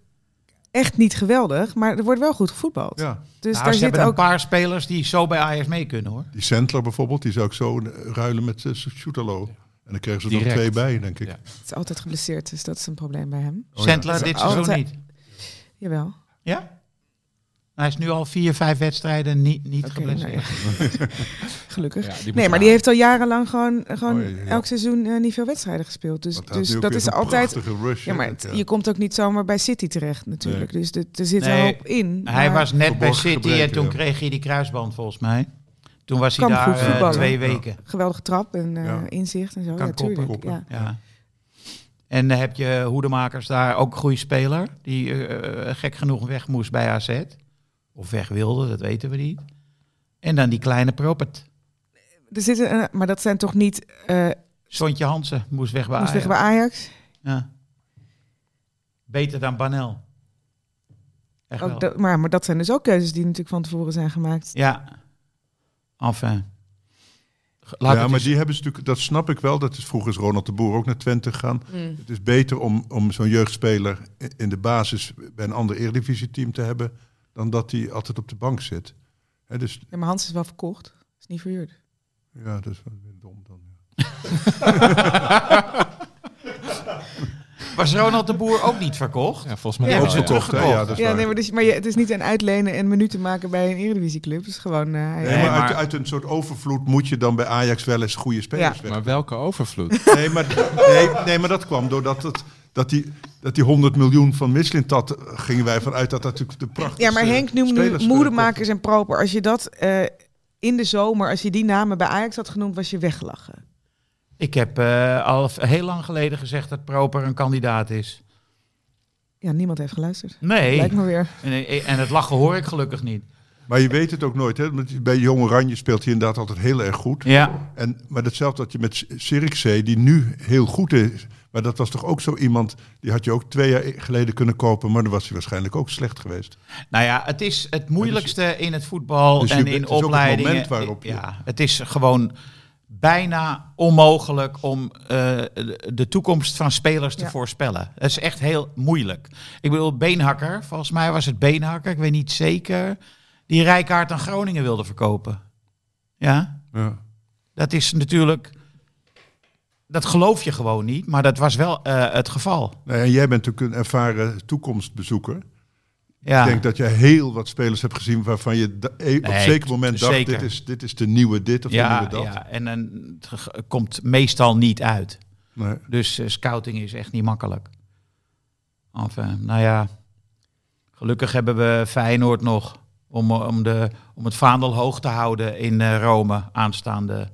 echt niet geweldig. Maar er wordt wel goed gevoetbald. Ja, Dus Nou, daar ze zit hebben ook... een paar spelers die zo bij Ajax mee kunnen hoor. die Sandler bijvoorbeeld, die zou ik zo eh, ruilen met uh. En dan kregen ze er twee bij, denk ik. Ja. Het is altijd geblesseerd, dus dat is een probleem bij hem. Oh. Sandler dit seizoen altijd- niet. Jawel. Ja? Hij is nu al vier, vijf wedstrijden niet, niet geblesseerd. nou ja. Gelukkig. ja, Nee, maar die heeft al jarenlang gewoon, gewoon Oh, ja, ja. elk seizoen eh, niet veel wedstrijden gespeeld. Dus, dus dat is altijd... rush, Ja, maar hè, het- ja. je komt ook niet zomaar bij City terecht natuurlijk. Dus er zit Nee, wel op in. Hij maar- was net bij City en toen ja. kreeg hij die kruisband volgens mij. Toen was hij Kan daar goed eh, twee Ja. weken. Geweldige trap en eh, Ja. inzicht en zo. Kan ja, koppen, koppen. Ja. Ja. En dan heb je Hoedemakers daar ook een goede speler. Die eh, gek genoeg weg moest bij AZ. Of weg wilde, dat weten we niet. En dan die kleine Propert. Er zitten, eh, maar dat zijn toch niet... eh Sontje Hansen moest weg bij moest Ajax. weg bij Ajax? Ja. Beter dan Banel. Echt wel. Ook dat, maar, maar dat zijn dus ook keuzes die natuurlijk van tevoren zijn gemaakt. Ja. Enfin. Laat ja, maar eens- die hebben ze natuurlijk, dat snap ik wel. Dat is vroeger is Ronald de Boer ook naar Twente gegaan. Het is beter om, om zo'n jeugdspeler in de basis bij een ander eredivisie-team te hebben, dan dat hij altijd op de bank zit. Hè, dus Ja, maar Hans is wel verkocht. Is niet verhuurd. ja, dat is wel weer dom dan. Was Ronald de Boer ook niet verkocht? Ja, volgens mij Ja, ze ja. teruggekocht. Ja, dat is Ja, waar. nee, maar, dus, maar je, het is niet een uitlenen en minuten maken bij een eredivisieclub. Het is gewoon... eh, hij- Nee, Nee, maar, maar- Uit, uit een soort overvloed moet je dan bij Ajax wel eens goede spelers Ja. weg. Maar welke overvloed? Nee, maar, nee, nee, maar dat kwam doordat het, dat die, dat die 100 miljoen van Mislintat, eh, gingen wij vanuit dat dat natuurlijk de prachtigste Ja, maar Henk noemt nu eh, moedemakers en proper. Als je dat eh, in de zomer, als je die namen bij Ajax had genoemd, was je weggelachen. Ik heb eh, al heel lang geleden gezegd dat Proper een kandidaat is. Ja, niemand heeft geluisterd. Nee. Lijkt me weer. En, en het lachen hoor ik gelukkig niet. Maar je weet het ook nooit. Hè? Bij Jong Oranje speelt hij inderdaad altijd heel erg goed. Ja. En, maar datzelfde had je met Sirikzee, die nu heel goed is. Maar dat was toch ook zo iemand, die had je ook twee jaar geleden kunnen kopen. Maar dan was hij waarschijnlijk ook slecht geweest. Nou ja, het is het moeilijkste in het voetbal Dus en in het is ook het opleidingen. moment waarop je- Ja, het is gewoon bijna onmogelijk om eh, de toekomst van spelers te Ja. voorspellen. Dat is echt heel moeilijk. Ik bedoel, Beenhakker, volgens mij was het Beenhakker, ik weet niet zeker, die Rijkaard aan Groningen wilde verkopen. Ja, Ja. dat is natuurlijk... Dat geloof je gewoon niet, maar dat was wel eh, het geval. Nou, en jij bent natuurlijk een ervaren toekomstbezoeker. Ja. Ik denk dat jij heel wat spelers hebt gezien waarvan je e- op een zeker moment dacht, zeker. dit is, dit is de nieuwe dit of de ja, nieuwe dat. ja, en dan het komt meestal niet uit. Nee. Dus eh, scouting is echt niet makkelijk. Enfin, nou ja, gelukkig hebben we Feyenoord nog om, eh, om, de, om het vaandel hoog te houden in eh, Rome aanstaande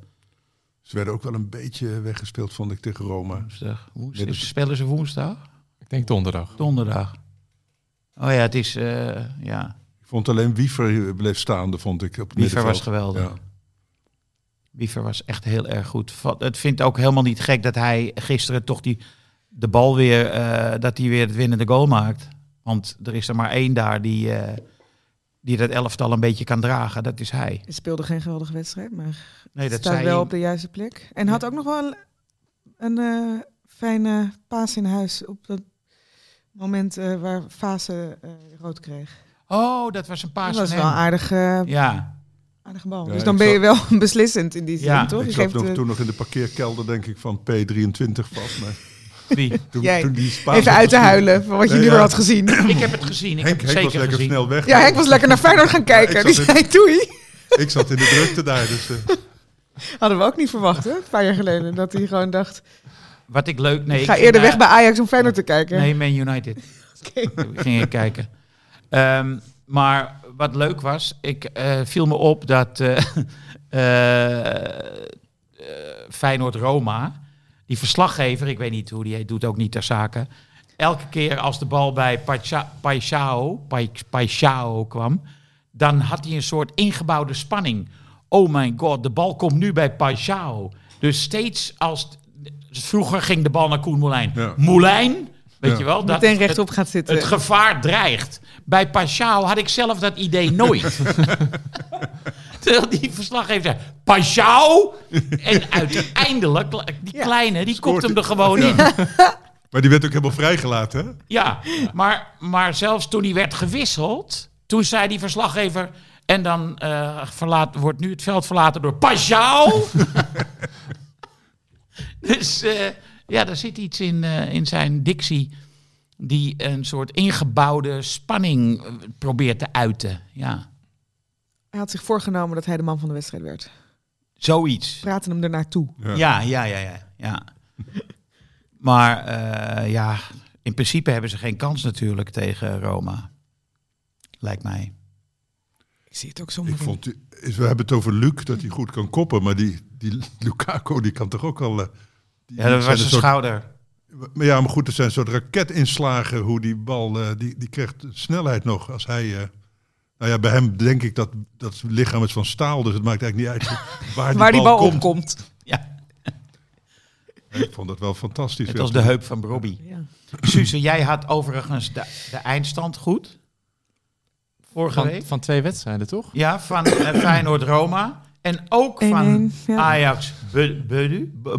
Ze werden ook wel een beetje weggespeeld, vond ik, tegen Roma. woensdag. woensdag. Spelen ze woensdag? Ik denk donderdag. Donderdag. Oh ja, het is, eh, ja, Ik vond alleen Wiever bleef staande, vond ik. Op Wiever was geweldig. Ja. Wiever was echt heel erg goed. Het vindt ook helemaal niet gek dat hij gisteren toch die, de bal weer, eh, dat hij weer het winnende goal maakt. Want er is er maar één daar die, eh, die dat elftal een beetje kan dragen. Dat is hij. Hij speelde geen geweldige wedstrijd, maar Nee, dat staat zei wel hij- op de juiste plek. En had ook nog wel een eh, fijne paas in huis op dat moment eh, waar Fase eh, rood kreeg. Oh, dat was een paas Dat was wel een hem. aardige, Ja, aardige bal. Ja, dus dan ben je wel beslissend in die zin, Ja, toch? Ik Je zat nog, eh, toen nog in de parkeerkelder, denk ik, van P23 vast. Maar wie? toen, Jij. toen die even uit te huilen van wat je Nee, nu ja. weer had gezien. ik heb het gezien. Ik Henk, heb het Henk was zeker lekker gezien. snel weg. Ja, Henk was lekker naar Feyenoord gaan kijken. ik Die zat in- zei doei. Ik zat in de drukte daar, dus... eh, Hadden we ook niet verwacht, hè? Een paar jaar geleden. Dat hij gewoon dacht, Wat ik leuk... Nee, ik ga eerder naar- weg bij Ajax om Feyenoord te kijken. Nee, Man United. Ging ik kijken. Ehm, maar wat leuk was, ik eh, viel me op dat eh eh, Feyenoord-Roma, die verslaggever, ik weet niet hoe die heet, doet ook niet ter zake. Elke keer als de bal bij Pacha- Paixão, Pai- Paixão kwam, dan had hij een soort ingebouwde spanning. Oh mijn god, de bal komt nu bij Paixão. Dus steeds als... Vroeger ging de bal naar Koen Moulijn. Ja. Moulijn, weet Ja. je wel? Dat, Meteen rechtop gaat zitten. het gevaar dreigt. Bij Paschal had ik zelf dat idee nooit. Terwijl die verslaggever zei, Paschal? En uiteindelijk, die kleine, die Scoort kopt hem er gewoon Ja. in. Maar die werd ook helemaal vrijgelaten, hè? Ja, maar, maar zelfs toen hij werd gewisseld, toen zei die verslaggever... En dan eh, verlaat, wordt nu het veld verlaten door Paschal. dus eh, ja, er zit iets in, eh, in zijn dictie die een soort ingebouwde spanning eh, probeert te uiten. Ja, Hij had zich voorgenomen dat hij de man van de wedstrijd werd. zoiets. Praten hem ernaartoe. Ja. Ja, ja, ja, ja. ja. Maar eh, ja, in principe hebben ze geen kans natuurlijk tegen Roma. Lijkt mij. Ik zie het ook zonder Ik vond, we hebben het over Luc, dat hij goed kan koppen. Maar die, die Lukaku, die kan toch ook wel... eh, die- Ja, dat was zijn een soort- schouder. Maar ja, maar goed, er zijn een soort raketinslagen hoe die bal, eh, die, die krijgt snelheid nog. Als hij, eh, nou ja, bij hem denk ik dat dat lichaam is van staal, dus het maakt eigenlijk niet uit waar die, Waar die bal komt. opkomt. Ja, Ik vond dat wel fantastisch. het was de heup van Robbie. Ja. Suze, jij had overigens de, de eindstand goed. Vorige Van, week. van twee wedstrijden, toch? Ja, van eh, Feyenoord-Roma. En ook van 1-1, ja. Ajax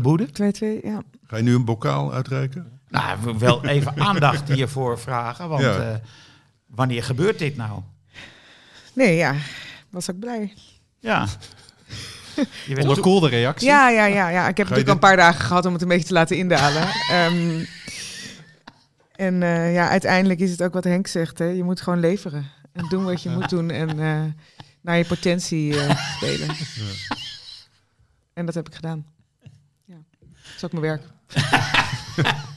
Boede. 2-2, ja. Ga je nu een bokaal uitreiken? Nou, we wel even aandacht hiervoor vragen. Want Ja. eh, wanneer gebeurt dit nou? Nee, ja. Was ook blij. Ja. Je Onderkoelde reactie. Ja, ja, ja, ja. Ik heb natuurlijk al een paar dagen gehad om het een beetje te laten indalen. Ehm, en eh, ja, uiteindelijk is het ook wat Henk zegt. Hè. Je moet gewoon leveren. En doen wat je moet doen. En eh, naar je potentie eh, spelen. En dat heb ik gedaan. Ja. Dat is ook mijn werk.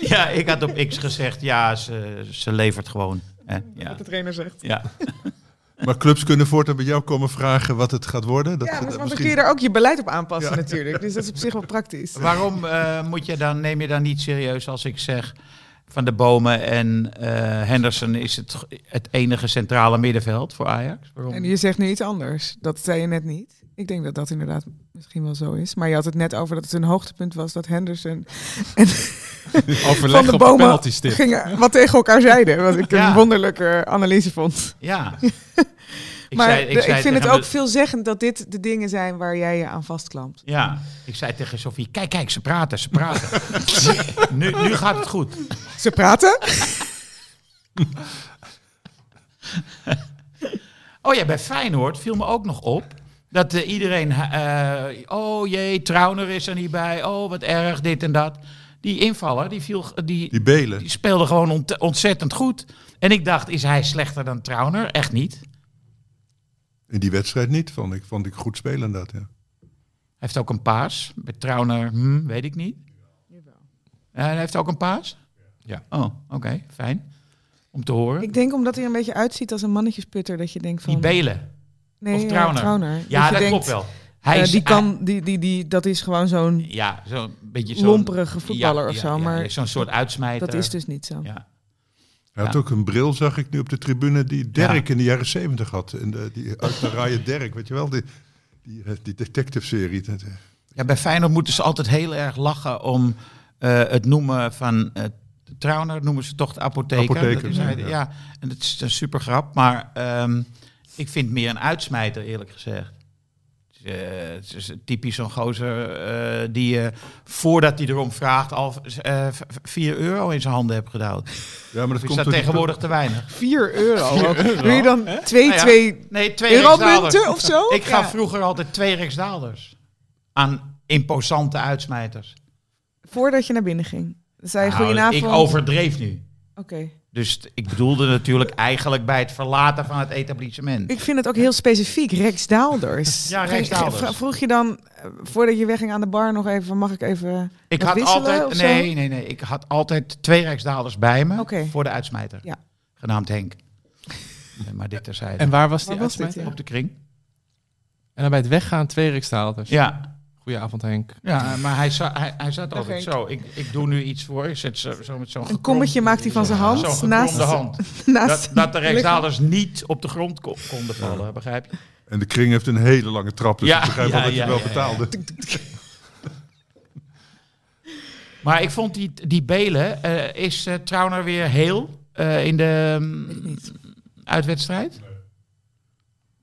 Ja, ik had op X gezegd, ja, ze, ze levert gewoon. Hè? Ja. Wat de trainer zegt. Ja. Maar clubs kunnen voortaan bij jou komen vragen wat het gaat worden. Dat, ja, maar dat dan kun je daar ook je beleid op aanpassen natuurlijk. Dus dat is op zich wel praktisch. Waarom eh, moet je dan, neem je dan niet serieus als ik zeg van de Bomen en eh, Henderson is het, het enige centrale middenveld voor Ajax? Waarom? En je zegt nu iets anders. Dat zei je net niet. Ik denk dat dat inderdaad misschien wel zo is. Maar je had het net over dat het een hoogtepunt was dat Henderson en Van Overleg de op de Bomen stip. gingen wat tegen elkaar zeiden. Wat ik Ja. een wonderlijke analyse vond. Ja. ik maar zei- de- ik, zei vind het ook veelzeggend dat dit de dingen zijn waar jij je aan vastklampt. Ja, ik zei tegen Sofie, kijk, kijk, ze praten, ze praten. nu, nu gaat het goed. Ze praten? Oh ja, bij Feyenoord viel me ook nog op dat eh, iedereen, eh, oh jee, Trauner is er niet bij, oh wat erg, dit en dat. Die invaller, die, viel, die, Die Belen. die speelde gewoon ont- ontzettend goed. En ik dacht, is hij slechter dan Trauner? Echt niet. In die wedstrijd niet, vond ik, vond ik goed spelen dat. Ja. Hij heeft ook een paas. Bij Trauner, hm, weet ik niet. Ja, hij heeft ook een paas? Ja. Oh, oké, fijn. Om te horen. Ik denk omdat hij er een beetje uitziet als een mannetjesputter. Dat je denkt van... Die Belen. nee, of ja, Trauner. Trauner. Ja, dat denkt, klopt wel. Hij eh, is, die kan, die, die, die, dat is gewoon zo'n Ja, zo'n beetje zo'n... lomperige voetballer Ja, of ja, zo. ja, maar Zo'n soort uitsmijter. dat is dus niet zo. Ja. Hij had ook een bril, zag ik nu op de tribune, die Dirk in de jaren zeventig had. En de, die uit de raaien Dirk, weet je wel, die, die, eh, die detective-serie. Eh, ja, bij Feyenoord moeten ze altijd heel erg lachen om eh, het noemen van... Trauner noemen ze toch de apotheker. Apotheker, Dat is hij- ja. ja. en dat is een super grap. Maar ehm, ik vind meer een uitsmijter, eerlijk gezegd. Het is, eh, het is typisch zo'n gozer eh, die je voordat hij erom vraagt al eh 4 euro in zijn handen hebt gedouwd. ja, maar dat is komt dat door die- tegenwoordig te weinig? 4 euro. Wil je dan twee, Nou ja, twee Nee, twee Rijksdaalders. of zo? Ik gaf Ja. vroeger altijd twee Rijksdaalders aan imposante uitsmijters. Voordat je naar binnen ging. Zei Nou, goedenavond. ik overdreef nu. Oké. Dus ik bedoelde natuurlijk eigenlijk bij het verlaten van het etablissement. Ik vind het ook heel specifiek. Rijksdaalders. Ja, Rijksdaalders. Vra- Vroeg je dan, eh, voordat je wegging aan de bar, nog even... Mag ik even Ik had wisselen altijd, of zo? nee, nee, nee. Ik had altijd twee Rijksdaalders bij me voor de uitsmijter. Ja. Genaamd Henk. Nee, maar dit terzijde. En waar was die Waar was dit, uitsmijter? ja? op de kring. En dan bij het weggaan twee Riksdaalders. Ja, Goedenavond Henk. ja maar hij, za- hij, hij zat Dag, altijd Henk. zo. Ik, ik doe nu iets voor. Ik zet zo, zo met zo'n Een kommetje maakt hij van zijn hand. Naast, hand. naast Dat, dat de Rijksdaalders niet op de grond ko- konden vallen, begrijp je? En de kring heeft een hele lange trap, dus Ja, ik begrijp ja, wel dat je ja, wel ja, ja. betaalde. Maar ik vond die, die Belen, eh, is Trauner weer heel eh, in de mm, uitwedstrijd?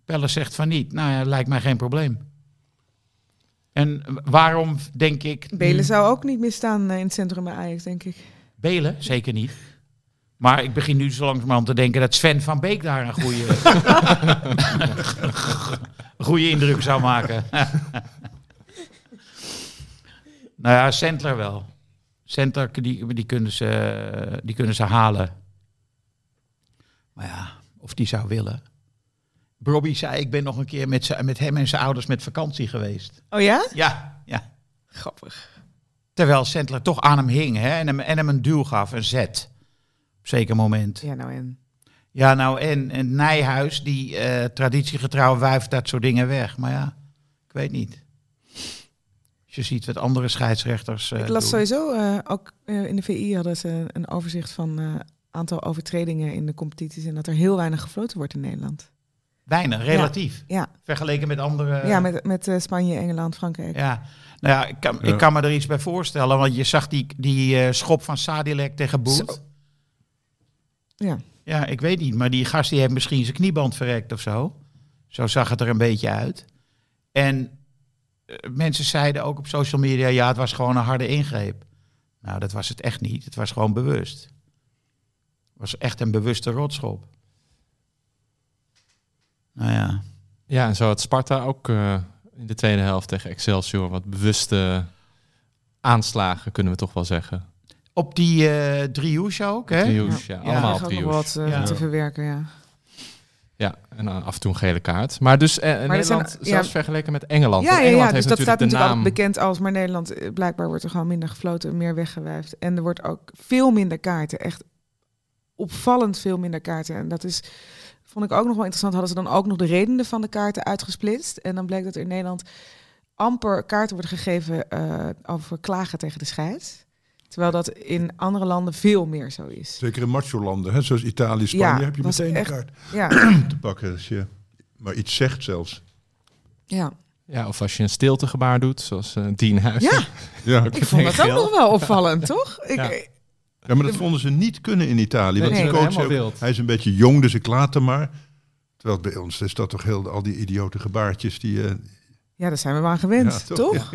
Pelle zegt van niet. Nou ja, lijkt mij geen probleem. En waarom denk ik... Belen zou ook niet meer staan eh, in het centrum bij Ajax, denk ik. Belen? Zeker niet. Maar ik begin nu zo langzamerhand te denken dat Sven van Beek daar een goede, goede indruk zou maken. nou ja, Sentler wel. Sentler, die, die, kunnen ze, die kunnen ze halen. Maar ja, of die zou willen. Robbie zei, ik ben nog een keer met, met hem en zijn ouders met vakantie geweest. Oh ja? Ja, ja. Grappig. Terwijl Sentler toch aan hem hing hè, en, hem, en hem een duw gaf, een zet. Op zeker moment. Ja, nou en... Ja, nou en, en Nijhuis, die eh, traditiegetrouw wuift dat soort dingen weg. Maar ja, ik weet niet. Als je ziet wat andere scheidsrechters eh, Ik las doen. sowieso, eh, ook in de VI hadden ze een overzicht van aantal overtredingen in de competities en dat er heel weinig gefloten wordt in Nederland. Weinig, relatief. Ja, Vergeleken met andere... ja met, met eh, Spanje, Engeland, Frankrijk. Ja, nou ja, ik kan, Ja. ik kan me er iets bij voorstellen. Want je zag die, die eh, schop van Sadilek tegen Boet. Ja. Ja, ik weet niet. Maar die gast die heeft misschien zijn knieband verrekt of zo. Zo zag het er een beetje uit. En eh, mensen zeiden ook op social media... ja, het was gewoon een harde ingreep. Nou, dat was het echt niet. Het was gewoon bewust. Het was echt een bewuste rotschop. Nou ja. Ja, en zo had Sparta ook eh, in de tweede helft tegen Excelsior wat bewuste aanslagen, kunnen we toch wel zeggen. Op die eh driehoes ook, hè? Driehoes, ja. Ja, allemaal er nog driehoes. wat eh, Ja. te verwerken, ja. Ja, en af en toe een gele kaart. Maar dus eh, Nederland, zijn- zelfs ja. vergeleken met Engeland. Ja, Want ja, Engeland ja, dus heeft dat staat natuurlijk naam... bekend als, maar Nederland, blijkbaar wordt er gewoon minder gefloten, meer weggewuifd. En er wordt ook veel minder kaarten, echt opvallend veel minder kaarten. En dat is, vond ik ook nog wel interessant, hadden ze dan ook nog de redenen van de kaarten uitgesplitst. En dan bleek dat er in Nederland amper kaarten worden gegeven eh, over klagen tegen de scheids. Terwijl dat in andere landen veel meer zo is. Zeker in macho-landen, hè, zoals Italië, Spanje, Ja, heb je meteen een echt- kaart Ja, te pakken. Als je maar iets zegt zelfs. ja. Ja, of als je een stiltegebaar doet, zoals eh Dean Huis. ja Ja. ik vond dat ook nog wel opvallend, toch? Ik, Ja. maar dat vonden ze niet kunnen in Italië. Want die coach ook, hij is een beetje jong, dus ik laat hem maar. Terwijl bij ons is dat toch heel, al die idiote gebaartjes die... eh, Ja, daar zijn we maar aan gewend, Ja, toch? toch?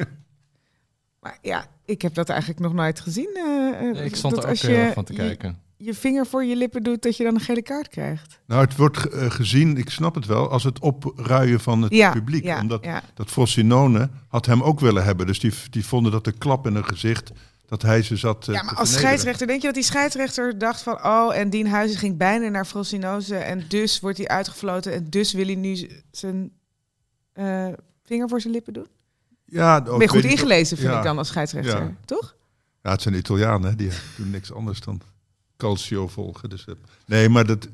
Maar ja, ik heb dat eigenlijk nog nooit gezien. eh, eh, Nee, ik stond er ook als heel je erg van te je- kijken. Je, vinger voor je lippen doet, dat je dan een gele kaart krijgt. Nou, het wordt ge- gezien, ik snap het wel, als het opruien van het Ja, publiek. ja, omdat ja. dat Frosinone had hem ook willen hebben. Dus die, die vonden dat de klap in hun gezicht, dat hij ze zat eh, Ja, te maar als scheidsrechter, denk je dat die scheidsrechter dacht van... oh, en Dien Huizen ging bijna naar Frosinone... en dus wordt hij uitgefloten... en dus wil hij nu zijn eh, vinger voor zijn lippen doen? Ja, ook, ben je goed ingelezen, vind ja. ik dan als scheidsrechter, Ja. toch? Ja, het zijn Italianen, hè, die doen niks anders dan calcio volgen. Dus, eh, nee, maar dat,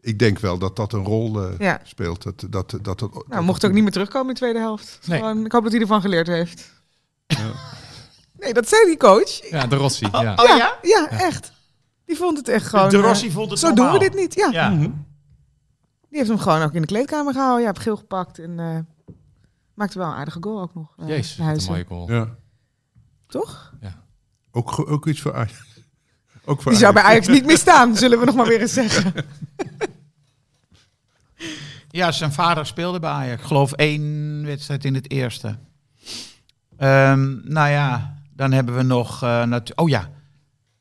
ik denk wel dat dat een rol Ja. speelt. Dat, dat, dat, dat, Nou, mocht ook niet meer terugkomen in de tweede helft. Nee. Gewoon, ik hoop dat hij ervan geleerd heeft. Ja. Nee, dat zei die coach. Ja, de Rossi. Ja. Oh ja? Ja, echt. Die vond het echt gewoon... de eh, Rossi vond het Zo normaal. doen we dit niet, ja. Ja. Mhm. Die heeft hem gewoon ook in de kleedkamer gehouden. Ja, heb geel gepakt en eh, maakte wel een aardige goal ook nog. eh, Jezus, een mooie goal. Ja. Toch? Ook, ge- ook iets voor Ajax. Ook voor Die zou bij Ajax. Ajax niet meer staan, zullen we nog maar weer eens zeggen. Ja, zijn vader speelde bij Ajax. Ik geloof één wedstrijd in het eerste. Ehm, nou ja, dan hebben we nog... natu- oh ja,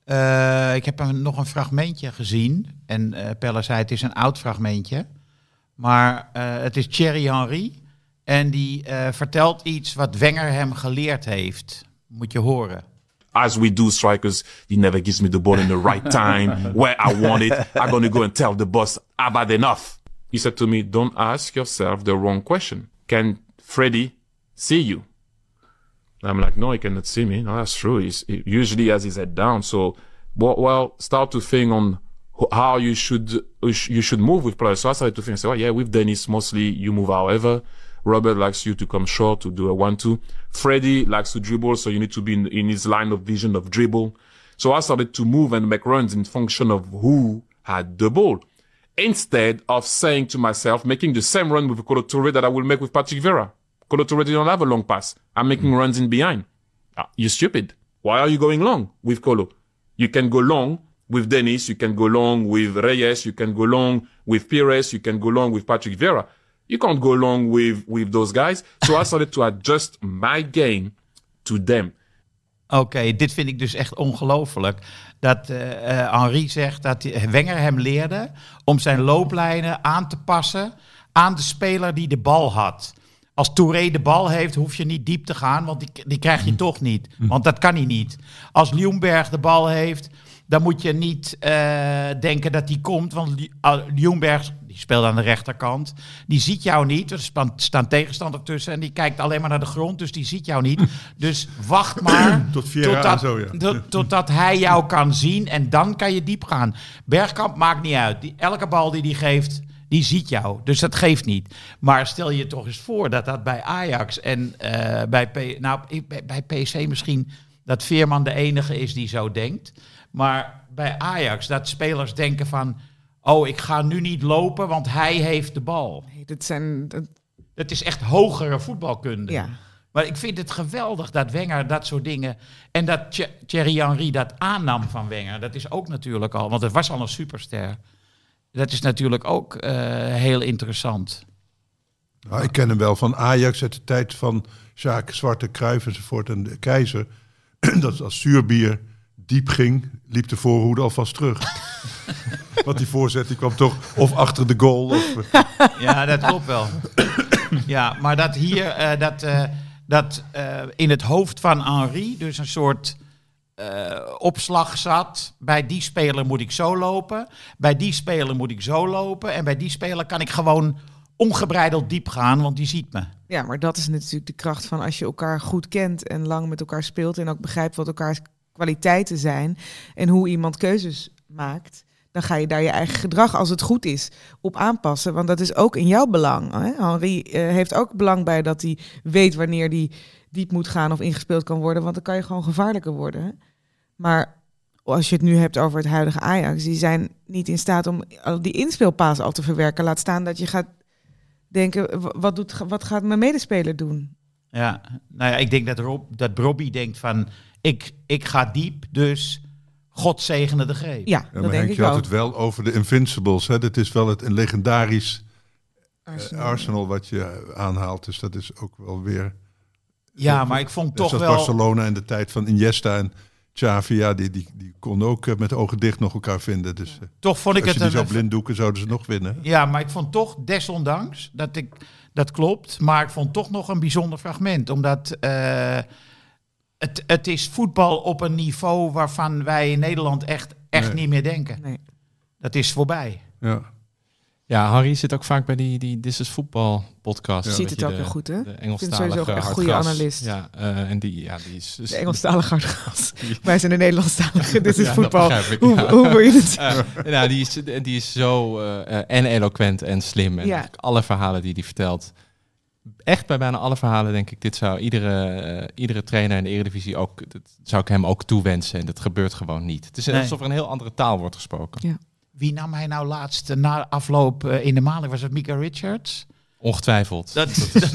Eh, ik heb een, nog een fragmentje gezien. En eh Pelle zei het is een oud fragmentje. Maar het is Thierry Henry. En die vertelt iets wat Wenger hem geleerd heeft. Moet je horen. as we do strikers, he never gives me the ball in the right time where I want it. I'm going to go and tell the boss, I've had enough. He said to me, don't ask yourself the wrong question. Can Freddie see you? I'm like, no, he cannot see me. No, that's true. He's, he usually has his head down. So, well, well start to think on how you should you should move with players. So I started to think, so yeah, with Dennis, mostly you move however. Robert likes you to come short to do a one-two. Freddie likes to dribble, so you need to be in, in his line of vision of dribble. So I started to move and make runs in function of who had the ball. Instead of saying to myself, making the same run with Kolo Touré that I will make with Patrick Vera. Kolo Touré didn't have a long pass. I'm making runs in behind. Ah, you're stupid. Why are you going long with Kolo? You can go long with Dennis. You can go long with Reyes. You can go long with Pires. You can go long with Patrick Vera. You can't go long with, with those guys. So I started to adjust my game to them. Oké, dit vind ik dus echt ongelooflijk. Dat eh eh, Henri zegt dat Wenger hem leerde om zijn looplijnen aan te passen aan de speler die de bal had. Als Touré de bal heeft, hoef je niet diep te gaan, want die, die krijg je toch niet. Want dat kan hij niet. Als Ljungberg de bal heeft, dan moet je niet eh, denken dat die komt. Want ah, Ljungberg, die speelt aan de rechterkant, die ziet jou niet. Er staan, tegenstander tussen en die kijkt alleen maar naar de grond, dus die ziet jou niet. Dus wacht maar Tot totdat, zo, ja. tot- totdat hij jou kan zien en dan kan je diep gaan. Bergkamp maakt niet uit. Die, elke bal die hij geeft, die ziet jou. Dus dat geeft niet. Maar stel je toch eens voor dat dat bij Ajax en eh, bij, P, nou, bij, bij PSV misschien dat Veerman de enige is die zo denkt. Maar bij Ajax dat spelers denken van... oh, ik ga nu niet lopen, want hij heeft de bal. Nee, dit zijn... dat- is echt hogere voetbalkunde. ja. Maar ik vind het geweldig dat Wenger dat soort dingen. En dat Thie- Thierry Henry dat aannam van Wenger. Dat is ook natuurlijk al. Want het was al een superster. Dat is natuurlijk ook eh, heel interessant. Nou, ik ken hem wel van Ajax uit de tijd van Sjaak, Zwarte, Cruijff enzovoort en de Keizer. dat als zuurbier diep ging, liep de voorhoede alvast terug. Want die voorzet die kwam toch of achter de goal. Of, Ja, dat klopt wel. Ja, maar dat hier, eh, dat, eh, dat eh, in het hoofd van Henry, dus een soort eh, opslag zat. Bij die speler moet ik zo lopen. Bij die speler moet ik zo lopen. En bij die speler kan ik gewoon ongebreideld diep gaan, want die ziet me. Ja, maar dat is natuurlijk de kracht van als je elkaar goed kent en lang met elkaar speelt en ook begrijpt wat elkaars kwaliteiten zijn en hoe iemand keuzes maakt. Dan ga je daar je eigen gedrag, als het goed is, op aanpassen. Want dat is ook in jouw belang. Hè? Henri eh, heeft ook belang bij dat hij weet wanneer hij diep moet gaan of ingespeeld kan worden. Want dan kan je gewoon gevaarlijker worden. hè. Maar als je het nu hebt over het huidige Ajax, die zijn niet in staat om al die inspeelpaas al te verwerken. Laat staan dat je gaat denken, wat, doet, wat gaat mijn medespeler doen? Ja, nou ja, ik denk dat, Rob, dat Robbie denkt van, ik, ik ga diep, dus God zegene de greep. Ja, Ja, dat maar denk Henk, ik je had ook. het wel over de Invincibles. Hè? Dat is wel het, een legendarisch eh, Arsenal. Arsenal wat je aanhaalt. Dus dat is ook wel weer... Ja, maar ik vond toch wel... Barcelona in de tijd van Iniesta en Xavi. Ja, die, die, die konden ook eh, met ogen dicht nog elkaar vinden. Dus eh, Toch vond ik als je het die een, zo blind doeken, zouden ze nog winnen. Ja, maar ik vond toch, desondanks, dat ik dat klopt, maar ik vond toch nog een bijzonder fragment. Omdat eh, het, het is voetbal op een niveau waarvan wij in Nederland echt, echt Nee. niet meer denken. Nee. Dat is voorbij. Ja. Ja, Harry zit ook vaak bij die, die This is Football podcast. Ja. Ziet het ook heel goed, hè? De Engelstalige een goede analist. Ja, eh, en die, ja, die is... dus- De Engelstalige hardgas. Wij zijn de Nederlandstalige. Dit is Ja, voetbal. ik, Hoe, ja. hoe wil je het? Eh, nou, die is, die is zo eh, eh, en eloquent en slim. En Ja. alle verhalen die hij vertelt. Echt bij bijna alle verhalen denk ik, dit zou iedere, iedere trainer in de Eredivisie ook, dat zou ik hem ook toewensen. En dat gebeurt gewoon niet. Het is Nee. alsof er een heel andere taal wordt gesproken. Wie nam hij nou laatst na afloop eh, in de maling? Was het Mika Richards? Ongetwijfeld. Dat, dat,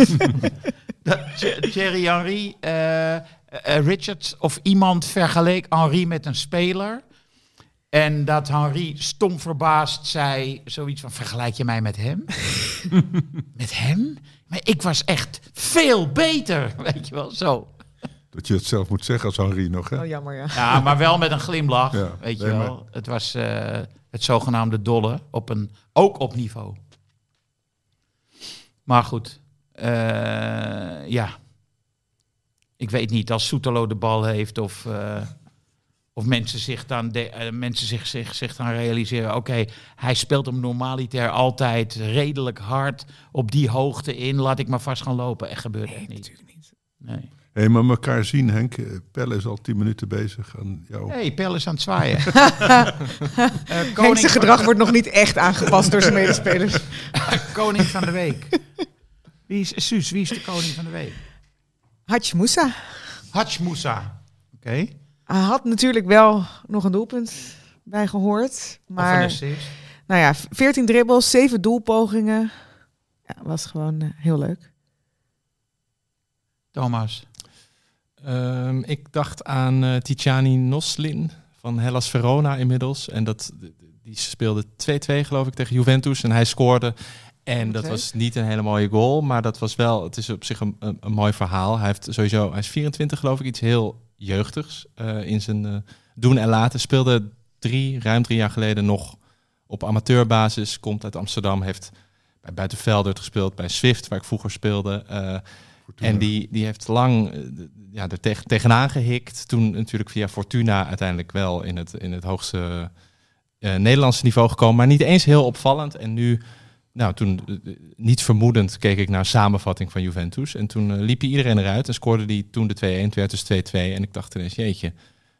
dat Thie- Thierry Henry, eh, eh, Richards of iemand vergeleek Henry met een speler. En dat Henry stom verbaasd zei, zoiets van, vergelijk je mij met hem? met hem? Maar ik was echt veel beter, weet je wel, zo. Dat je het zelf moet zeggen als Henri nog. Hè? Oh, jammer, ja. Ja, maar wel met een glimlach, Ja, weet je wel. Het was eh, het zogenaamde dolle, op een, ook op niveau. Maar goed, eh, ja. Ik weet niet, als Soetelo de bal heeft of, eh, of mensen zich dan, de, eh, mensen zich, zich, zich dan realiseren... oké, hij speelt hem normaliter altijd redelijk hard op die hoogte in. Laat ik maar vast gaan lopen. Echt gebeurt echt niet. Natuurlijk niet. Nee. Hé, maar elkaar zien, Henk. Eh, Pelle is al tien minuten bezig aan jou. hey, Pel is aan het zwaaien. Henk, koning zijn gedrag wordt nog niet echt aangepast door zijn medespelers. Koning van de week. Wie is, Suus, wie is de koning van de week? Hatch Moussa. Moussa. Oké. Hij had natuurlijk wel nog een doelpunt bij gehoord. Of een Maar assist. nou ja, 14 dribbles, 7 doelpogingen. Ja, was gewoon eh, heel leuk. Thomas. Ehm, ik dacht aan Tijani Noslin van Hellas Verona inmiddels. En dat, die speelde 2-2 geloof ik tegen Juventus en hij scoorde. En dat was niet een hele mooie goal, maar dat was wel, het is op zich een, een, een mooi verhaal. Hij heeft sowieso, hij is 24 geloof ik, iets heel jeugdigs eh, in zijn eh, doen en laten. Speelde drie, ruim drie jaar geleden nog op amateurbasis, komt uit Amsterdam, heeft bij Buitenveldert gespeeld, bij Swift, waar ik vroeger speelde. En die, die heeft lang eh, ja, er tegen, tegenaan gehikt. Toen natuurlijk via Fortuna uiteindelijk wel in het, in het hoogste eh, Nederlandse niveau gekomen. Maar niet eens heel opvallend. En nu, nou toen eh, niet vermoedend, keek ik naar samenvatting van Juventus. En toen liep hij iedereen eruit en scoorde die toen de 2-1. Het werd dus 2-2. En ik dacht ineens, jeetje.